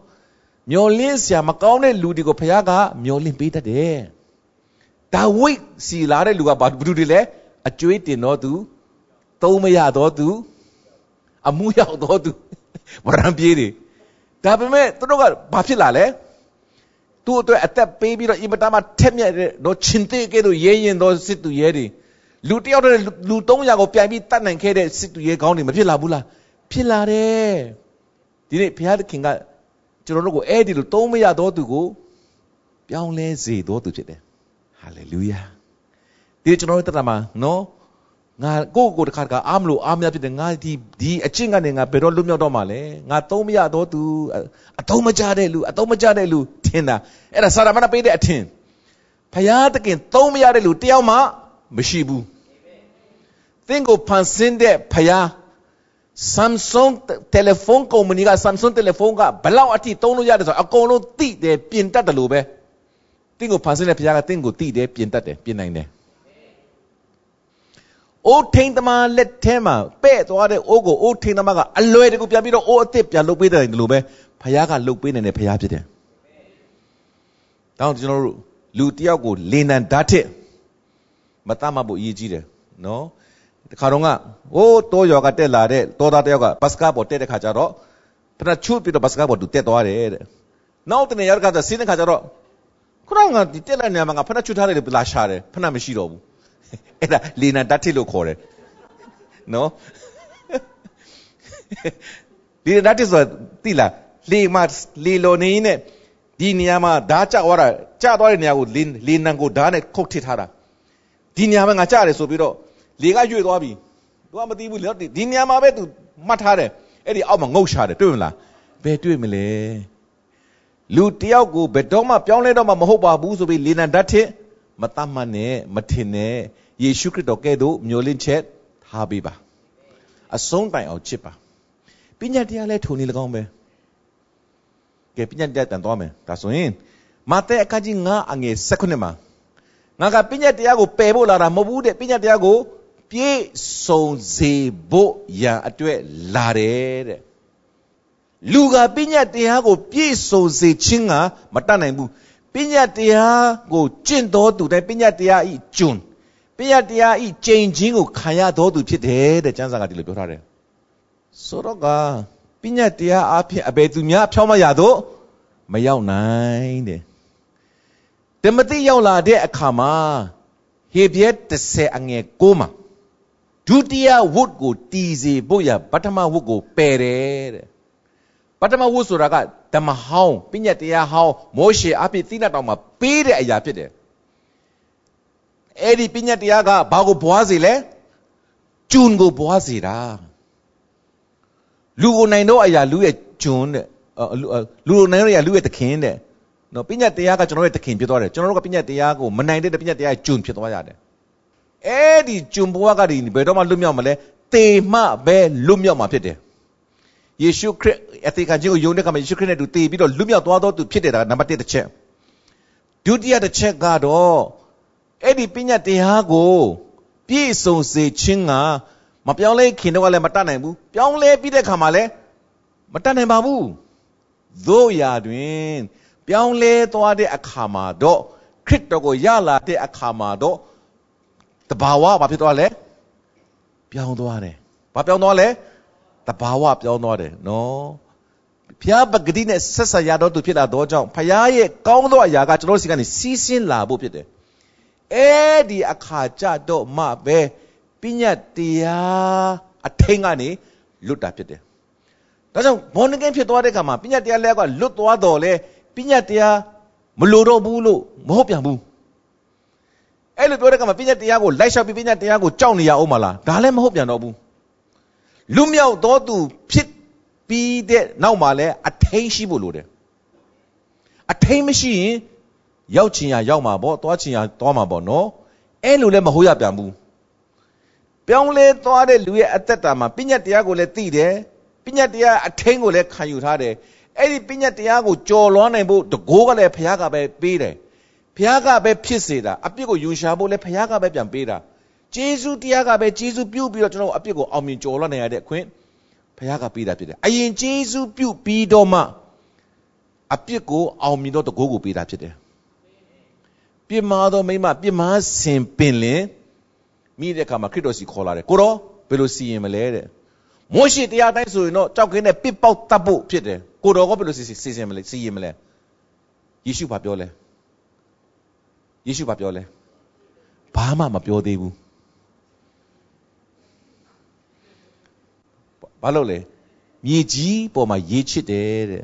မျော်လင့်ဆရာမကောင်းတဲ့လူတွေကိုဘုရားကမျော်လင့်ပေးတတ်တယ်ဒါဝိတ်စီလာတဲ့လူကဘာဘူးတွေလဲအကျွေးတင်တော့သူသုံးမရတော့သူအမှုရောက်တော့သူဝရံပြေးတွေဒါပေမဲ့သူတို့ကဘာဖြစ်လာလဲသူ့အတွက်အသက်ပေးပြီးတော့အင်မတန်မှထက်မြက်တဲ့တော့ချင်းတေကဲတို့ရဲရင်တော့စစ်သူရဲတွေ လူတယောက်တည်းလူ300ကိုပြန်ပြီးတတ်နိုင်ခဲ့တဲ့စစ်သူရဲကောင်းတွေမဖြစ်လာဘူးလားဖြစ်လာတယ်ဒီနေ့ဘုရားသခင်ကကျွန်တော်တို့ကိုအဲ့ဒီလိုသုံးမရတော့သူကိုပြောင်းလဲစေတော့သူဖြစ်တယ်ဟာလေလုယာဒီကျွန်တော်တို့တတမှာနော်ငါကိုယ့်ကိုယ်တခါတခါအားမလို့အားမရဖြစ်တယ်ငါဒီဒီအကျင့်ကနေငါဘယ်တော့လွတ်မြောက်တော့မှာလဲငါသုံးမရတော့သူအသုံးမကျတဲ့လူအသုံးမကျတဲ့လူထင်တာအဲ့ဒါစာရမဏပေးတဲ့အထင်ဖယားတခင်သုံးမရတဲ့လူတယောက်မှ မရှိဘူးသင်ကိုဖန်ဆင်းတဲ့ဖယား Samsung တယ်လီဖုန်းကုမ္ပဏီက Samsung တယ်လီဖုန်းကဘလောက်အထိသုံးလို့ရတယ်ဆိုတော့အကုန်လုံးသိတယ်ပြင်တတ်တယ်လို့ပဲသင်ကိုဖန်ဆင်းတဲ့ဖယားကသင်ကိုသိတယ်ပြင်တတ်တယ်ပြင်နိုင်တယ်အိုးထိန်သမားလက်ထဲမှာပဲ့သွားတဲ့အိုးကိုအိုးထိန်သမားကအလွယ်တကူပြန်ပြီးတော့အိုးအစ်စ်ပြန်လုပ်ပေးတယ်လို့ပဲဖခင်ကလုပ်ပေးနေတဲ့ဖခင်ဖြစ်တယ်။တောင်းကျွန်တော်တို့လူတယောက်ကိုလေနံဓာတ်ထစ် မတတ်မှဖို့အရေးကြီးတယ်နော်။တခါတော့ကဟိုးတိုးရော်ကတက်လာတဲ့တောသားတယောက်ကဘတ်စကားပေါ်တက်တဲ့ခါကျတော့ဖနာချူပြီးတော့ဘတ်စကားပေါ်သူတက်သွားတယ်တဲ့။နောက်တနေ့ရောက်တဲ့ခါကျဆင်းတဲ့ခါကျတော့ခုနကဒီတက်တဲ့နေရာမှာငါဖနာချူထားတယ်လို့လာရှာတယ်ဖနာမရှိတော့ဘူးအဲ့ဒါလေနံတတ်ထစ်လို့ခေါ်တယ်နော်လေနံတတ်ထစ်ဆိုတာသိလားလေမလေလိုနေနဲ့ဒီနေရာမှာဓာတ်ကျသွားတာကျသွားတဲ့နေရာကိုလေလေနံကိုဓာတ်နဲ့ခုတ်ထစ်ထားတာ ဒီနေရာမှာငါကျတယ်ဆိုပြီးတော့လေကရွေ့သွားပြီသူကမသိဘူးလေဒီနေရာမှာပဲသူမှတ်ထားတယ်အဲ့ဒီအောက်မှာငုတ်ရှာတယ်တွေ့မလားဘယ်တွေ့မလဲလူတယောက်ကိုဘယ်တော့မှပြောင်းလဲတော့မှမဟုတ်ပါဘူးဆိုပြီးလေနံဓာတ်ထစ်မတတ်မှတ်နဲ့မထင်နဲ့ယေရှုခရစ်တော်ကဲ့သို့မျှော်လင့်ချက်ထားပေးပါအဆုံးတိုင်အောင်ချစ်ပါပညာတရားလဲထုံနေ၎င်းပဲကဲပညာတရားတန်သွားမယ်ဒါဆိုရင်မာသဲအခန်းကြီး9အငယ်16မှာ ငါကပညာတရားကိုပယ်ဖို့လာတာမဟုတ်ဘူးတဲ့ပညာတရားကိုပြည့်စုံစေဖို့ရန်အတွက်လာတယ်တဲ့လူကပညာတရားကိုပြည့်စုံစေခြင်းကမတတ်နိုင်ဘူးပညာတရားကိုကျင့်တော်သူတိုင်းပညာတရားဤကျွန်းပညာတရားဤကြိမ်ချင်းကိုခံရတော်သူဖြစ်တယ်တဲ့ကျမ်းစာကဒီလိုပြောထားတယ်ဆိုတော့ကပညာတရားအဖြစ်အဘယ်သူများဖြောင်းမရတော့မရောက်နိုင်တဲ့ တမတိရောက်လာတဲ့အခါမှာဟေပြဲ30အငယ်6မှာဒုတိယဝတ်ကိုတီစီဖို့ရပထမဝတ်ကိုပယ်တယ်တဲ့ပထမဝတ်ဆိုတာကဓမ္မဟောင်းပညာတရားဟောင်းမောရှေအဖြစ်သိနာတော်မှာပေးတဲ့အရာဖြစ်တယ်အဲ့ဒီပညာတရားကဘာကိုဘွားစေလဲကျူန်ကိုဘွားစေတာလူကိုနိုင်တော့အရာလူရဲ့ကျွန်တဲ့လူလူနိုင်ရလူရဲ့သခင်တဲ့ နော်ပညာတရားကကျွန်တော်ရဲ့သခင်ဖြစ်သွားတယ်ကျွန်တော်တို့ကပညာတရားကိုမနိုင်တဲ့ပညာတရားကျွန်ဖြစ်သွားရတယ်အဲ့ဒီကျွန်ဘဝကဒီဘယ်တော့မှလွတ်မြောက်မလဲတေမှပဲလွတ်မြောက်မှာဖြစ်တယ်ယေရှုခရစ်အသေးခံခြင်းကိုယုံတဲ့အခါမှာယေရှုခရစ်နဲ့တူတည်ပြီးတော့လွတ်မြောက်သွားသောသူဖြစ်တယ်ဒါနံပါတ်1တစ်ချက်ဒုတိယတစ်ချက်ကတော့အဲ့ဒီပညာတရားကိုပြည့်စုံစေခြင်းကမပြောင်းလဲခင်တော့လည်းမတတ်နိုင်ဘူးပြောင်းလဲပြီးတဲ့အခါမှာလည်းမတတ်နိုင်ပါဘူးသို့ရာတွင် ပြောင်းလဲသွားတဲ့အခါမှာတော့ခရစ်တော်ကိုရလာတဲ့အခါမှာတော့တဘာဝဘာဖြစ်သွားလဲပြောင်းသွားတယ်ဘာပြောင်းသွားလဲတဘာဝပြောင်းသွားတယ်နော်ဖျားပဂတိနဲ့ဆက်ဆက်ရတော့သူဖြစ်လာတော့ကြောင့်ဖျားရဲ့ကောင်းသောအရာကကျွန်တော်စီကနေစီးဆင်းလာဖို့ဖြစ်တယ်အဲ့ဒီအခါကြတော့မှပဲပညာတရားအထိန်ကနေလွတ်တာဖြစ်တယ်ဒါကြောင့်ဘောနကင်ဖြစ်သွားတဲ့အခါမှာပညာတရားလက်ကလွတ်သွားတော့လေ ပညာတရားမလိုတော့ဘူးလို့မဟုတ်ပြန်ဘူးအဲ့လိုပြောတဲ့အခါမှာပညာတရားကိုလိုက်လျှောက်ပြီးပညာတရားကိုကြောက်နေရအောင်မလားဒါလည်းမဟုတ်ပြန်တော့ဘူးလူမြောက်သောသူဖြစ်ပြီးတဲ့နောက်မှာလည်းအထိန်ရှိဖို့လိုတယ်အထိန်မရှိရင်ရောက်ချင်ရရောက်မှာပေါ့သွားချင်ရသွားမှာပေါ့နော်အဲ့လိုလည်းမဟုတ်ရပြန်ဘူးပြောင်းလဲသွားတဲ့လူရဲ့အသက်တာမှာပညာတရားကိုလည်းသိတယ်ပညာတရားအထိန်ကိုလည်းခံယူထားတယ် အဲ့ဒီပညာတရားကိုကြော်လွှမ်းနိုင်ဖို့တကိုးကလည်းဘုရားကပဲပေးတယ်ဘုရားကပဲဖြစ်စေတာအပြစ်ကိုယူရှာဖို့လည်းဘုရားကပဲပြန်ပေးတာဂျေဇုတရားကပဲဂျေဇုပြုတ်ပြီးတော့ကျွန်တော်အပြစ်ကိုအောင်မြင်ကြော်လွှမ်းနိုင်ရတဲ့အခွင့်ဘုရားကပေးတာဖြစ်တယ်အရင်ဂျေဇုပြုတ်ပြီးတော့မှအပြစ်ကိုအောင်မြင်တော့တကိုးကိုပေးတာဖြစ်တယ်ပြစ်မှားသောမိမပြစ်မှားစင်ပင်လင်မိတဲ့အခါမှာခရစ်တော်စီခေါ်လာတယ်ကိုတော့ဘယ်လိုစီရင်မလဲတဲ့ မိုးရှိတရားတိုင်းဆိုရင်တော့ကြောက်ကင်းနဲ့ပစ်ပေါက်တတ်ဖို့ဖြစ်တယ်ကိုတော်ကဘယ်လိုစီစီစဉ်မလဲစီရင်မလဲယေရှုဘာပြောလဲယေရှုဘာပြောလဲဘာမှမပြောသေးဘူးဘာလို့လဲမြေကြီးပေါ်မှာရေးချစ်တယ်တဲ့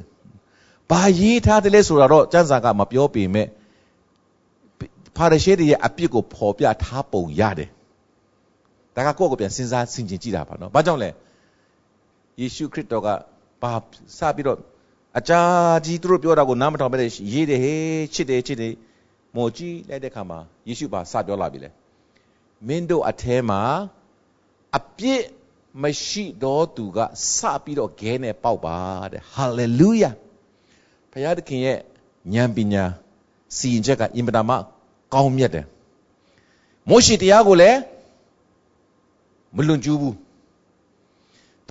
ဘာရေးထားတယ်လဲဆိုတာတော့ကျမ်းစာကမပြောပေမဲ့ဖာရရှဲတွေရဲ့အပြစ်ကိုဖော်ပြထားပုံရတယ်ဒါကကိုယ့်ကိုပြန်စဉ်းစားဆင်ခြင်ကြည့်တာပါနော်ဘာကြောင့်လဲ ယေရှုခရစ်တော်ကဘာစပြီးတော့အကြာကြီးသူတို့ပြောတာကိုနားမထောင်ပဲရေးတယ်ဟေးချစ်တယ်ချစ်တယ်မော်ကြီးလိုက်တဲ့ခါမှာယေရှုဘာစပြောလာပြီလေမင်းတို့အထဲမှာအပြစ်မရှိတော့သူကစပြီးတော့ဂဲနဲ့ပေါက်ပါတဲ့ဟာလေလုယာဘုရားသခင်ရဲ့ဉာဏ်ပညာစီရင်ချက်ကအင်မတန်မှကောင်းမြတ်တယ်မိုးရှိတရားကိုလည်းမလွန်ကျူးဘူး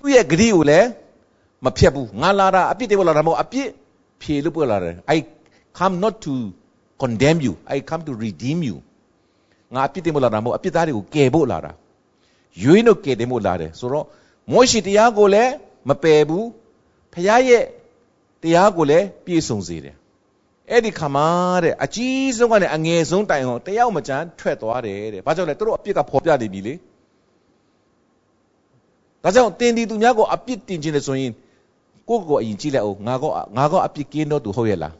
သူ့ရဲ့ဂရိကိုလည်းမဖြတ်ဘူးငါလာတာအပြစ်တွေပေါ်လာတာမဟုတ်အပြစ်ဖြေလို့ပေါ်လာတယ် I come not to condemn you I come to redeem you ငါအပြစ်တွေပေါ်လာတာမဟုတ်အပြစ်သားတွေကိုကယ်ဖို့လာတာရွေးလို့ကယ်တယ်မို့လာတယ်ဆိုတော့မောရှိတရားကိုလည်းမပယ်ဘူးဖခင်ရဲ့တရားကိုလည်းပြည့်စုံစေတယ်အဲ့ဒီခါမှာတဲ့အကြီးဆုံးကနေအငယ်ဆုံးတိုင်အောင်တယောက်မကြမ်းထွက်သွားတယ်တဲ့ဘာကြောင့်လဲသူတို့အပြစ်ကဖော်ပြနေပြီလေ ဒါကြောင့်တင်ဒီသူများကိုအပြစ်တင်ခြင်းလေဆိုရင်ကိုယ့်ကိုယ်အရင်ကြည့်လိုက်အောင်ငါကောငါကောအပြစ်ကင်းတော့သူဟုတ်ရဲ့လားဒါ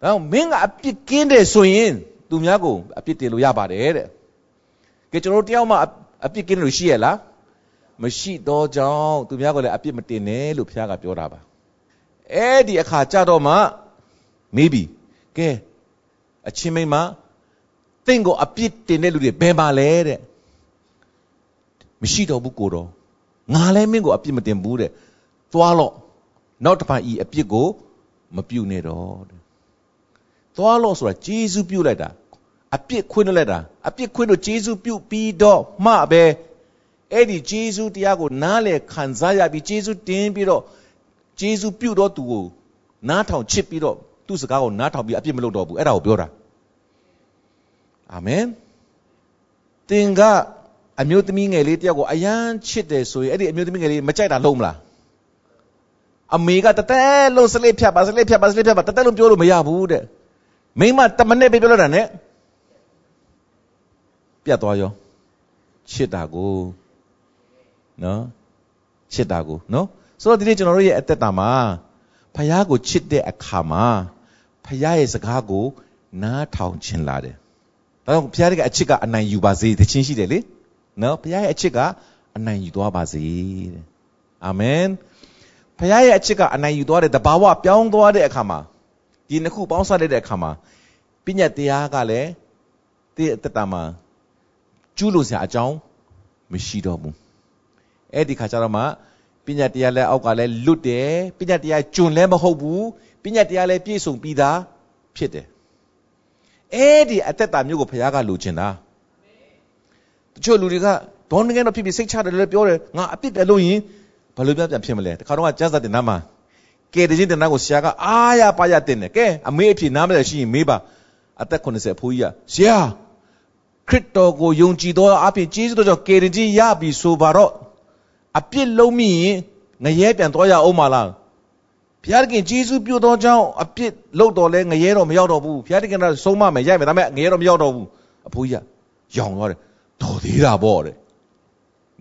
ကြောင့်မင်းကအပြစ်ကင်းတယ်ဆိုရင်သူများကိုအပြစ်တင်လို့ရပါတယ်တဲ့ကဲကျွန်တော်တို့တယောက်မှအပြစ်ကင်းလို့ရှိရဲ့လားမရှိတော့ကြောင်းသူများကလည်းအပြစ်မတင်နဲ့လို့ဘုရားကပြောတာပါအဲ့ဒီအခါကြတော့မှမေးပြီကဲအချင်းမိမတင့်ကိုအပြစ်တင်တဲ့လူတွေဘယ်မှာလဲတဲ့ မရှိတော့ဘူးကိုတော့ငါလည်းမင်းကိုအပြစ်မတင်ဘူးတဲ့သွားတော့နောက်တစ်ဖန်ဤအပြစ်ကိုမပြုတ်နဲ့တော့တဲ့သွားလို့ဆိုတာဂျေဇုပြုတ်လိုက်တာအပြစ်ခွင့်လိုက်တာအပြစ်ခွင့်လို့ဂျေဇုပြုတ်ပြီးတော့မှပဲအဲ့ဒီဂျေဇုတရားကိုနားလေခံစားရပြီးဂျေဇုတင်းပြီးတော့ဂျေဇုပြုတ်တော့သူကိုနားထောင်ချစ်ပြီးတော့သူ့စကားကိုနားထောင်ပြီးအပြစ်မလုပ်တော့ဘူးအဲ့ဒါကိုပြောတာအာမင်တင်က အမျိုးသမီးငယ်လေးတယောက်ကိုအယမ်းချစ်တယ်ဆိုရင်အဲ့ဒီအမျိုးသမီးငယ်လေးမကြိုက်တာလုံးမလားအမေကတတဲလုံးစလိဖြတ်ပါစလိဖြတ်ပါစလိဖြတ်ပါတတဲလုံးပြောလို့မရဘူးတဲ့မိမတမနဲ့ပဲပြောလို့တာနဲ့ပြတ်သွားရောချစ်တာကိုနော်ချစ်တာကိုနော်ဆိုတော့ဒီနေ့ကျွန်တော်တို့ရဲ့အသက်တာမှာဖခင်ကိုချစ်တဲ့အခါမှာဖခင်ရဲ့စကားကိုနားထောင်ခြင်းလာတယ်ဒါကြောင့်ဖခင်ကအချစ်ကအနိုင်ယူပါစေတခြင်းရှိတယ်လေ နော်ဘုရားရဲ့အချစ်ကအနိုင်ယူသွားပါစေတဲ့အာမင်ဘဖခင်ရဲ့အချစ်ကအနိုင်ယူသွားတဲ့တဘာဝပြောင်းသွားတဲ့အခါမှာဒီနှစ်ခုပေါင်းစပ်လိုက်တဲ့အခါမှာပညာတရားကလည်းတည့်အတ္တမှာကျူးလို့စရာအကြောင်းမရှိတော့ဘူးအဲ့ဒီခါကျတော့မှပညာတရားလည်းအောက်ကလည်းလွတ်တယ်ပညာတရားကျွန်းလည်းမဟုတ်ဘူးပညာတရားလည်းပြည့်စုံပြီးသားဖြစ်တယ်အဲ့ဒီအသက်တာမျိုးကိုဘုရားကလိုချင်တာ တချို့လူတွေကဘောင်းငယ်တော့ဖြစ်ပြီးစိတ်ချတယ်လည်းပြောတယ်ငါအပြစ်ပဲလို့ရင်ဘာလို့ပြပြန်ဖြစ်မလဲတခါတော့ကျမ်းစာတင်နာမှာကဲတခြင်းတင်နာကိုဆရာကအားရပါရတင်တယ်ကဲအမေအဖြစ်နားမလဲရှိရင်မေးပါအသက်80အဖိုးကြီးကဆရာခရစ်တော်ကိုယုံကြည်သောအဖြစ်ကျေးဇူးတော်ကြောင့်ကယ်တင်ခြင်းရပြီဆိုပါတော့အပြစ်လုံးမိရင်ငရဲပြန်သွားရအောင်မလားဘုရားခင်ဂျေဇုပြုသောကြောင့်အပြစ်လုပ်တော်လဲငရဲတော့မရောက်တော့ဘူးဘုရားခင်ကဆုံးမမယ်ရိုက်မယ်ဒါပေမဲ့ငရဲတော့မရောက်တော့ဘူးအဖိုးကြီးကယောင်သွားတယ် တော်သေးတာပေါ့တဲ့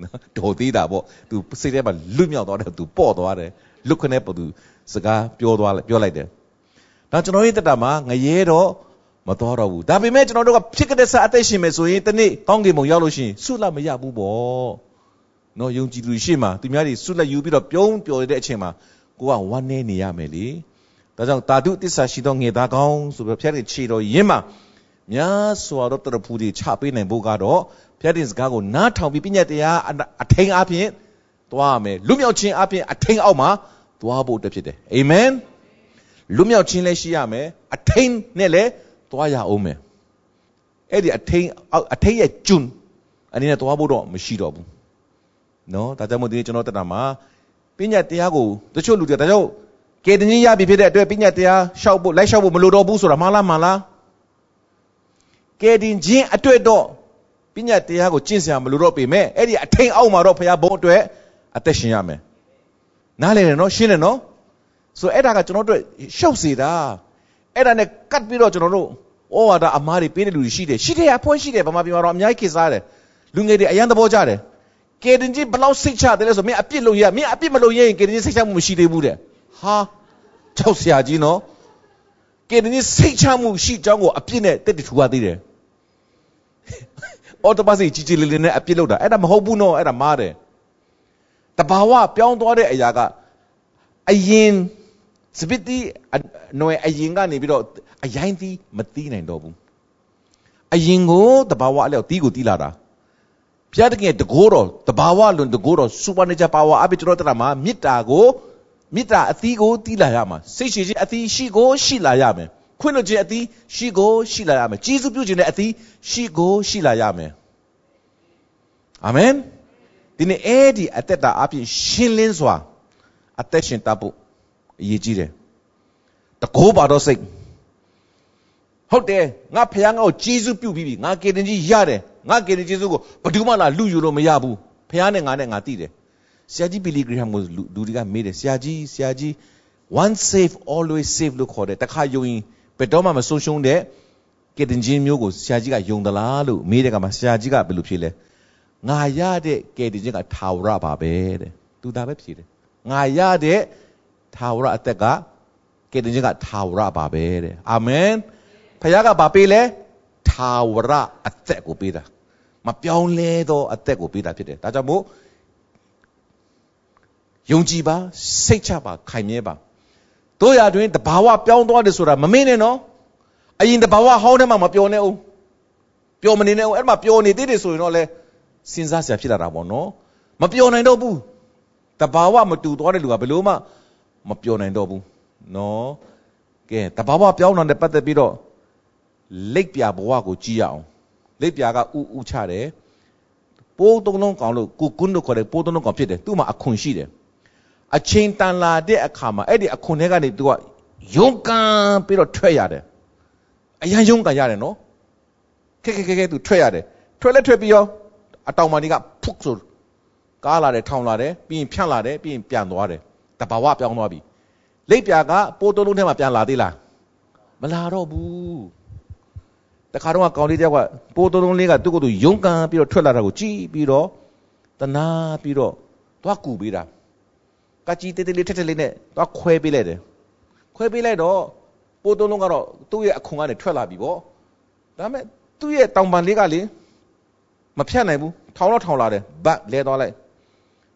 နော်တော်သေးတာပေါ့သူစိတ်ထဲမှာလွတ်မြောက်သွားတယ်သူပေါ့သွားတယ်လွတ်ခနဲ့ပေါ့သူစကားပြောသွားပြောလိုက်တယ်ဒါကျွန်တော်ရဲ့တက်တာမှာငရဲတော့မတော်တော့ဘူးဒါပေမဲ့ကျွန်တော်တို့ကဖြစ်ကြတဲ့ဆက်အသက်ရှင်မယ်ဆိုရင်တနေ့ကောင်းကင်ဘုံရောက်လို့ရှိရင်ဆုလမရဘူးပေါ့နော်ယုံကြည်သူရှိမှသူများတွေဆုလက်ယူပြီးတော့ပြုံးပျော်နေတဲ့အချိန်မှာကိုကဝမ်းနေနေရမယ်လေဒါကြောင့်တာဓုတစ္ဆာရှိသောငေသားကောင်းဆိုပြီးဖျက်တဲ့ခြေတော်ရင်းမှာများစွာသောတရဖူတွေချပေးနိုင်ဖို့ကတော့ ဖျက်တဲ့စကားကိုနားထောင်ပြီးပညာတရားအထိန်အပြင်သွားမယ်လွမြောက်ခြင်းအပြင်အထိန်အောက်မှာသွားဖို့တဖြစ်တယ်အာမင်လွမြောက်ခြင်းလည်းရှိရမယ်အထိန်နဲ့လည်းသွားရအောင်မယ်အဲ့ဒီအထိန်အထိန်ရဲ့ကျွန်းအနေနဲ့သွားဖို့တော့မရှိတော့ဘူးနော်ဒါကြောင့်မို့ဒီကျွန်တော်တက်တာမှာပညာတရားကိုတချို့လူတွေဒါကြောင့်ကေတင်းရပြီဖြစ်တဲ့အတွက်ပညာတရားရှောက်ဖို့လိုက်ရှောက်ဖို့မလိုတော့ဘူးဆိုတာမှားလားမှားလားကေတင်ချင်းအတွက်တော့ပ ညာတရားကိုကျင့်စရာမလိုတော့ပေမဲ့အဲ့ဒီအထိန်အောက်မှာတော့ဘုရားဘုံအတွက်အသက်ရှင်ရမယ်နားလည်တယ်နော်ရှင်းတယ်နော်ဆိုအဲ့ဒါကကျွန်တော်တို့ရှောက်စေတာအဲ့ဒါနဲ့ကတ်ပြီးတော့ကျွန်တော်တို့ဩဝါဒအမားတွေပေးတဲ့လူတွေရှိတယ်ရှိတယ်အဖွဲရှိတယ်ဗမာပြည်မှာတော့အများကြီးခေစားတယ်လူငယ်တွေအရန်သဘောကျတယ်ကေတင်ကြီးဘလောက်စိတ်ချတယ်လဲဆိုမင်းအပြစ်လုပ်ရမင်းအပြစ်မလုပ်ရင်ကေတင်ကြီးစိတ်ချမှုမရှိသေးဘူးတဲ့ဟာကြောက်စရာကြီးနော်ကေတင်ကြီးစိတ်ချမှုရှိကြောင်းကိုအပြစ်နဲ့တက်တထူရသေးတယ် အော်တပတ်စီကြီးကြီးလေးလေးနဲ့အပြစ်လုပ်တာအဲ့ဒါမဟုတ်ဘူးနော်အဲ့ဒါမားတယ်တဘာဝပြောင်းသွားတဲ့အရာကအရင်စပစ်တီနွယ်အရင်ကနေပြီးတော့အရင်တီးမတီးနိုင်တော့ဘူးအရင်ကိုတဘာဝအလျောက်တီးကိုတီးလာတာဘုရားတခင်တကိုးတော်တဘာဝလွန်တကိုးတော် supernatural power အပိကျွန်တော်တရမှာမေတ္တာကိုမေတ္တာအသီးကိုတီးလာရမှာစိတ်ရှိခြင်းအသီးရှိကိုရှိလာရမယ် ခွင့်လွှတ်ခြင်းအသီးရှိကိုရှိလာရမယ်ကျေးဇူးပြုခြင်းတဲ့အသီးရှိကိုရှိလာရမယ်အာမင်ဒီနေ့အဲ့ဒီအသက်တာအပြင်ရှင်းလင်းစွာအသက်ရှင်တတ်ဖို့အရေးကြီးတယ်တကိုးပါတော့စိတ်ဟုတ်တယ်ငါဖခင်ငါ့ကိုကျေးဇူးပြုပြီးပြီငါကေတင်ကြီးရတယ်ငါကေတင်ကျေးဇူးကိုဘယ်သူမှလာလူယူလို့မရဘူးဖခင်နဲ့ငါနဲ့ငါသိတယ်ဆရာကြီးဘီလီဂရမ်ကိုလူတွေကမေးတယ်ဆရာကြီးဆရာကြီး one save always save လို့ခေါ်တယ်တခါယုံရင် ဘယ်တော့မှမဆုံးရှုံးတဲ့ကေတင်ချင်းမျိုးကိုဆရာကြီးကယုံသလားလို့မေးတဲ့ကမှာဆရာကြီးကဘယ်လိုဖြေလဲငါရတဲ့ကေတင်ချင်းကထာဝရပါပဲတဲ့သူဒါပဲဖြေတယ်ငါရတဲ့ထာဝရအသက်ကကေတင်ချင်းကထာဝရပါပဲတဲ့အာမင်ဖခင်ကဘာပေးလဲထာဝရအသက်ကိုပေးတာမပြောင်းလဲသောအသက်ကိုပေးတာဖြစ်တယ်ဒါကြောင့်မို့ယုံကြည်ပါစိတ်ချပါခိုင်မြဲပါ တို့ရတွင်တဘာဝပြောင်းသွားတယ်ဆိုတာမမင်းနဲ့နော်အရင်တဘာဝဟောင်းထဲမှာမပြောနဲ့အောင်ပြောမနေနဲ့အောင်အဲ့မှာပြောနေသေးတယ်ဆိုရင်တော့လဲစဉ်းစားစရာဖြစ်လာတာပေါ့နော်မပြောနိုင်တော့ဘူးတဘာဝမတူသွားတဲ့လူကဘယ်လို့မှမပြောနိုင်တော့ဘူးနော်ကဲတဘာဝပြောင်းတာနဲ့ပတ်သက်ပြီးတော့လက်ပြဘဝကိုကြည့်ရအောင်လက်ပြကဥဥချတယ်ပိုးတုံးလုံးကောင်လို့ကုကွန်းလို့ခေါ်တယ်ပိုးတုံးလုံးကောင်ဖြစ်တယ်သူ့မှာအခွန်ရှိတယ် အချိန်တန်လာတဲ့အခါမှာအဲ့ဒီအခွန်ထဲကနေသူကယုံကန်ပြီးတော့ထွက်ရတယ်အရန်ယုံကန်ရတယ်နော်ခဲခဲခဲခဲသူထွက်ရတယ်ထွက်လက်ထွက်ပြီးရောအတောင်မာဒီကဖုတ်ဆိုကားလာတယ်ထောင်လာတယ်ပြီးရင်ဖြန့်လာတယ်ပြီးရင်ပြန်သွားတယ်တဘာဝပြောင်းသွားပြီလိပ်ပြာကပိုးတုံးလုံးထဲမှာပြန်လာသေးလားမလာတော့ဘူးတခါတော့ကောင်လေးတယောက်ကပိုးတုံးလုံးလေးကသူ့ကိုယ်သူယုံကန်ပြီးတော့ထွက်လာတာကိုကြည့်ပြီးတော့တနာပြီးတော့သွားကူပေးတာ ကကြီးတေးတေးလေးထက်ထက်လေးနဲ့သွားခွဲပေးလိုက်တယ်ခွဲပေးလိုက်တော့ပိုးတုံးလုံးကတော့သူ့ရဲ့အခွန်ကနေထွက်လာပြီပေါ့ဒါပေမဲ့သူ့ရဲ့တောင်ပန်လေးကလေမဖြတ်နိုင်ဘူးထောင်တော့ထောင်လာတယ်ဘတ်လဲသွားလိုက်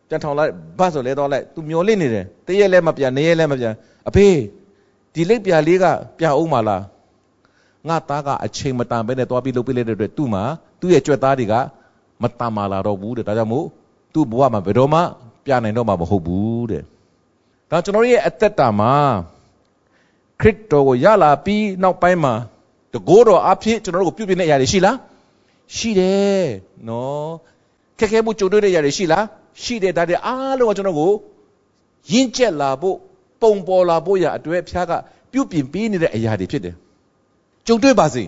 ပြန်ထောင်လိုက်ဘတ်ဆိုလဲတော့လိုက်သူမျောလင့်နေတယ်တရက်လဲမပြန်နေရက်လဲမပြန်အဖေဒီလိပ်ပြာလေးကပြန်အောင်မလားငါသားကအချိန်မတန်ပဲနဲ့သွားပြီးလုပ်ပေးလိုက်တဲ့အတွက်သူ့မှာသူ့ရဲ့ကြွက်သားတွေကမတန်မာလာတော့ဘူးတဲ့ဒါကြောင့်မို့သူ့ဘဝမှာဘယ်တော့မှ ပြနိုင်တော့မှာမဟုတ်ဘူးတဲ့ဒါကျွန်တော်ရဲ့အသက်တာမှာခရစ်တော်ကိုရလာပြီးနောက်ပိုင်းမှာတကိုးတော်အဖြစ်ကျွန်တော်တို့ကိုပြုပြင်တဲ့အရာတွေရှိလားရှိတယ်နော်ခက်ခဲမှုကြုံတွေ့တဲ့အရာတွေရှိလားရှိတယ်ဒါတွေအားလုံးကကျွန်တော်ကိုရင့်ကျက်လာဖို့ပုံပေါ်လာဖို့ရအတွက်ဖျားကပြုပြင်ပေးနေတဲ့အရာတွေဖြစ်တယ်ကြုံတွေ့ပါစေ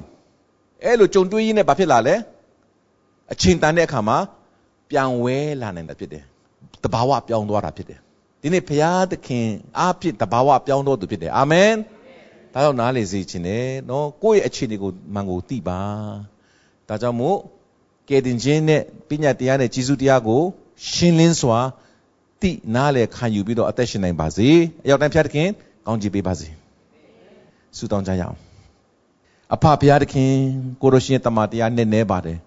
အဲ့လိုကြုံတွေ့ရင်းနဲ့ဘာဖြစ်လာလဲအချိန်တန်တဲ့အခါမှာပြန်ဝဲလာနိုင်တာဖြစ်တယ် တဘာဝပြောင်းသွားတာဖြစ်တယ်ဒီနေ့ဘုရားသခင်အားဖြင့်တဘာဝပြောင်းတော်သူဖြစ်တယ်အာမင်ဒါကြောင့်နားလေစေခြင်းနဲ့နော်ကိုယ့်ရဲ့အခြေအနေကိုမှန်ကိုသိပါဒါကြောင့်မို့ကယ်တင်ခြင်းနဲ့ပညာတရားနဲ့ကြီးစုတရားကို ရှင်းလင်းစွာသိနားလေခံယူပြီးတော့အသက်ရှင်နိုင်ပါစေအရောက်တိုင်းဘုရားသခင်ကောင်းချီးပေးပါစေဆုတောင်းကြရအောင်အဖဘုရားသခင်ကိုရရှင်တမန်တရားနဲ့နဲပါတယ်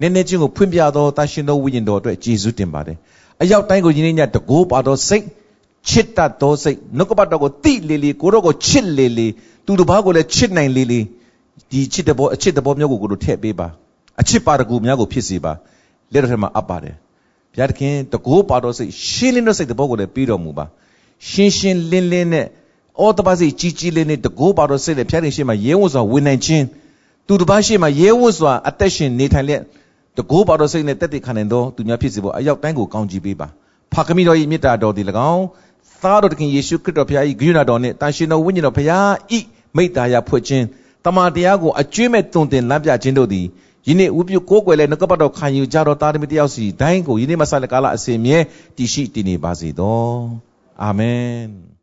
နည်းနည်းချင်းကိုဖွင့်ပြသောတန်ရှင်သောဝိညာဉ်တော်အတွက်ယေရှုတင်ပါတယ် အရောက်တိုင်းကိုယင်းညတကိုးပါသောစိတ်ချစ်တတ်သောစိတ်နှုတ်ကပတ်တော်ကိုတိလေလေကိုတော့ကိုချစ်လေလေသူတစ်ပါးကိုလည်းချစ်နိုင်လေလေဒီချစ်တဲ့ဘောအချစ်တဲ့ဘောမျိုးကိုကိုတို့ထည့်ပေးပါအချစ်ပါတကူများကိုဖြစ်စေပါလက်တော်ထဲမှာအပ်ပါတယ်ဘုရားသခင်တကိုးပါတော်စိတ်ရှင်းလင်းတဲ့စိတ်တဲ့ဘောကိုလည်းပြီးတော်မူပါရှင်းရှင်းလင်းလင်းနဲ့အော်တပါစိတ်ကြီးကြီးလေးနဲ့တကိုးပါတော်စိတ်နဲ့ဘုရားသခင်ရှေ့မှာရဲဝံ့စွာဝင်နိုင်ခြင်းသူတစ်ပါးရှေ့မှာရဲဝံ့စွာအသက်ရှင်နေထိုင်လျက် တကိုးပါတော်စိတ်နဲ့တက်တည်ခံနိုင်သောသူများဖြစ်စေဖို့အရောက်တိုင်းကိုကောင်းချီးပေးပါဖခင်တော်၏မေတ္တာတော်သည်၎င်းသားတော်တခင်ယေရှုခရစ်တော်ဘုရား၏ဂရုဏာတော်နှင့်တန်ရှင်တော်ဝိညာဉ်တော်ဘုရား၏မိတ္တာရာဖွင့်ခြင်းတမန်တရားကိုအကျွေးမဲ့တုံတင်လမ်းပြခြင်းတို့သည်ယနေ့ဥပြုကိုးကွယ်လဲနှုတ်ကပတ်တော်ခံယူကြတော်သားသမီးတယောက်စီတိုင်းကိုယနေ့မှဆက်လက်ကာလအစဉ်မြဲတည်ရှိတည်နေပါစေသောအာမင်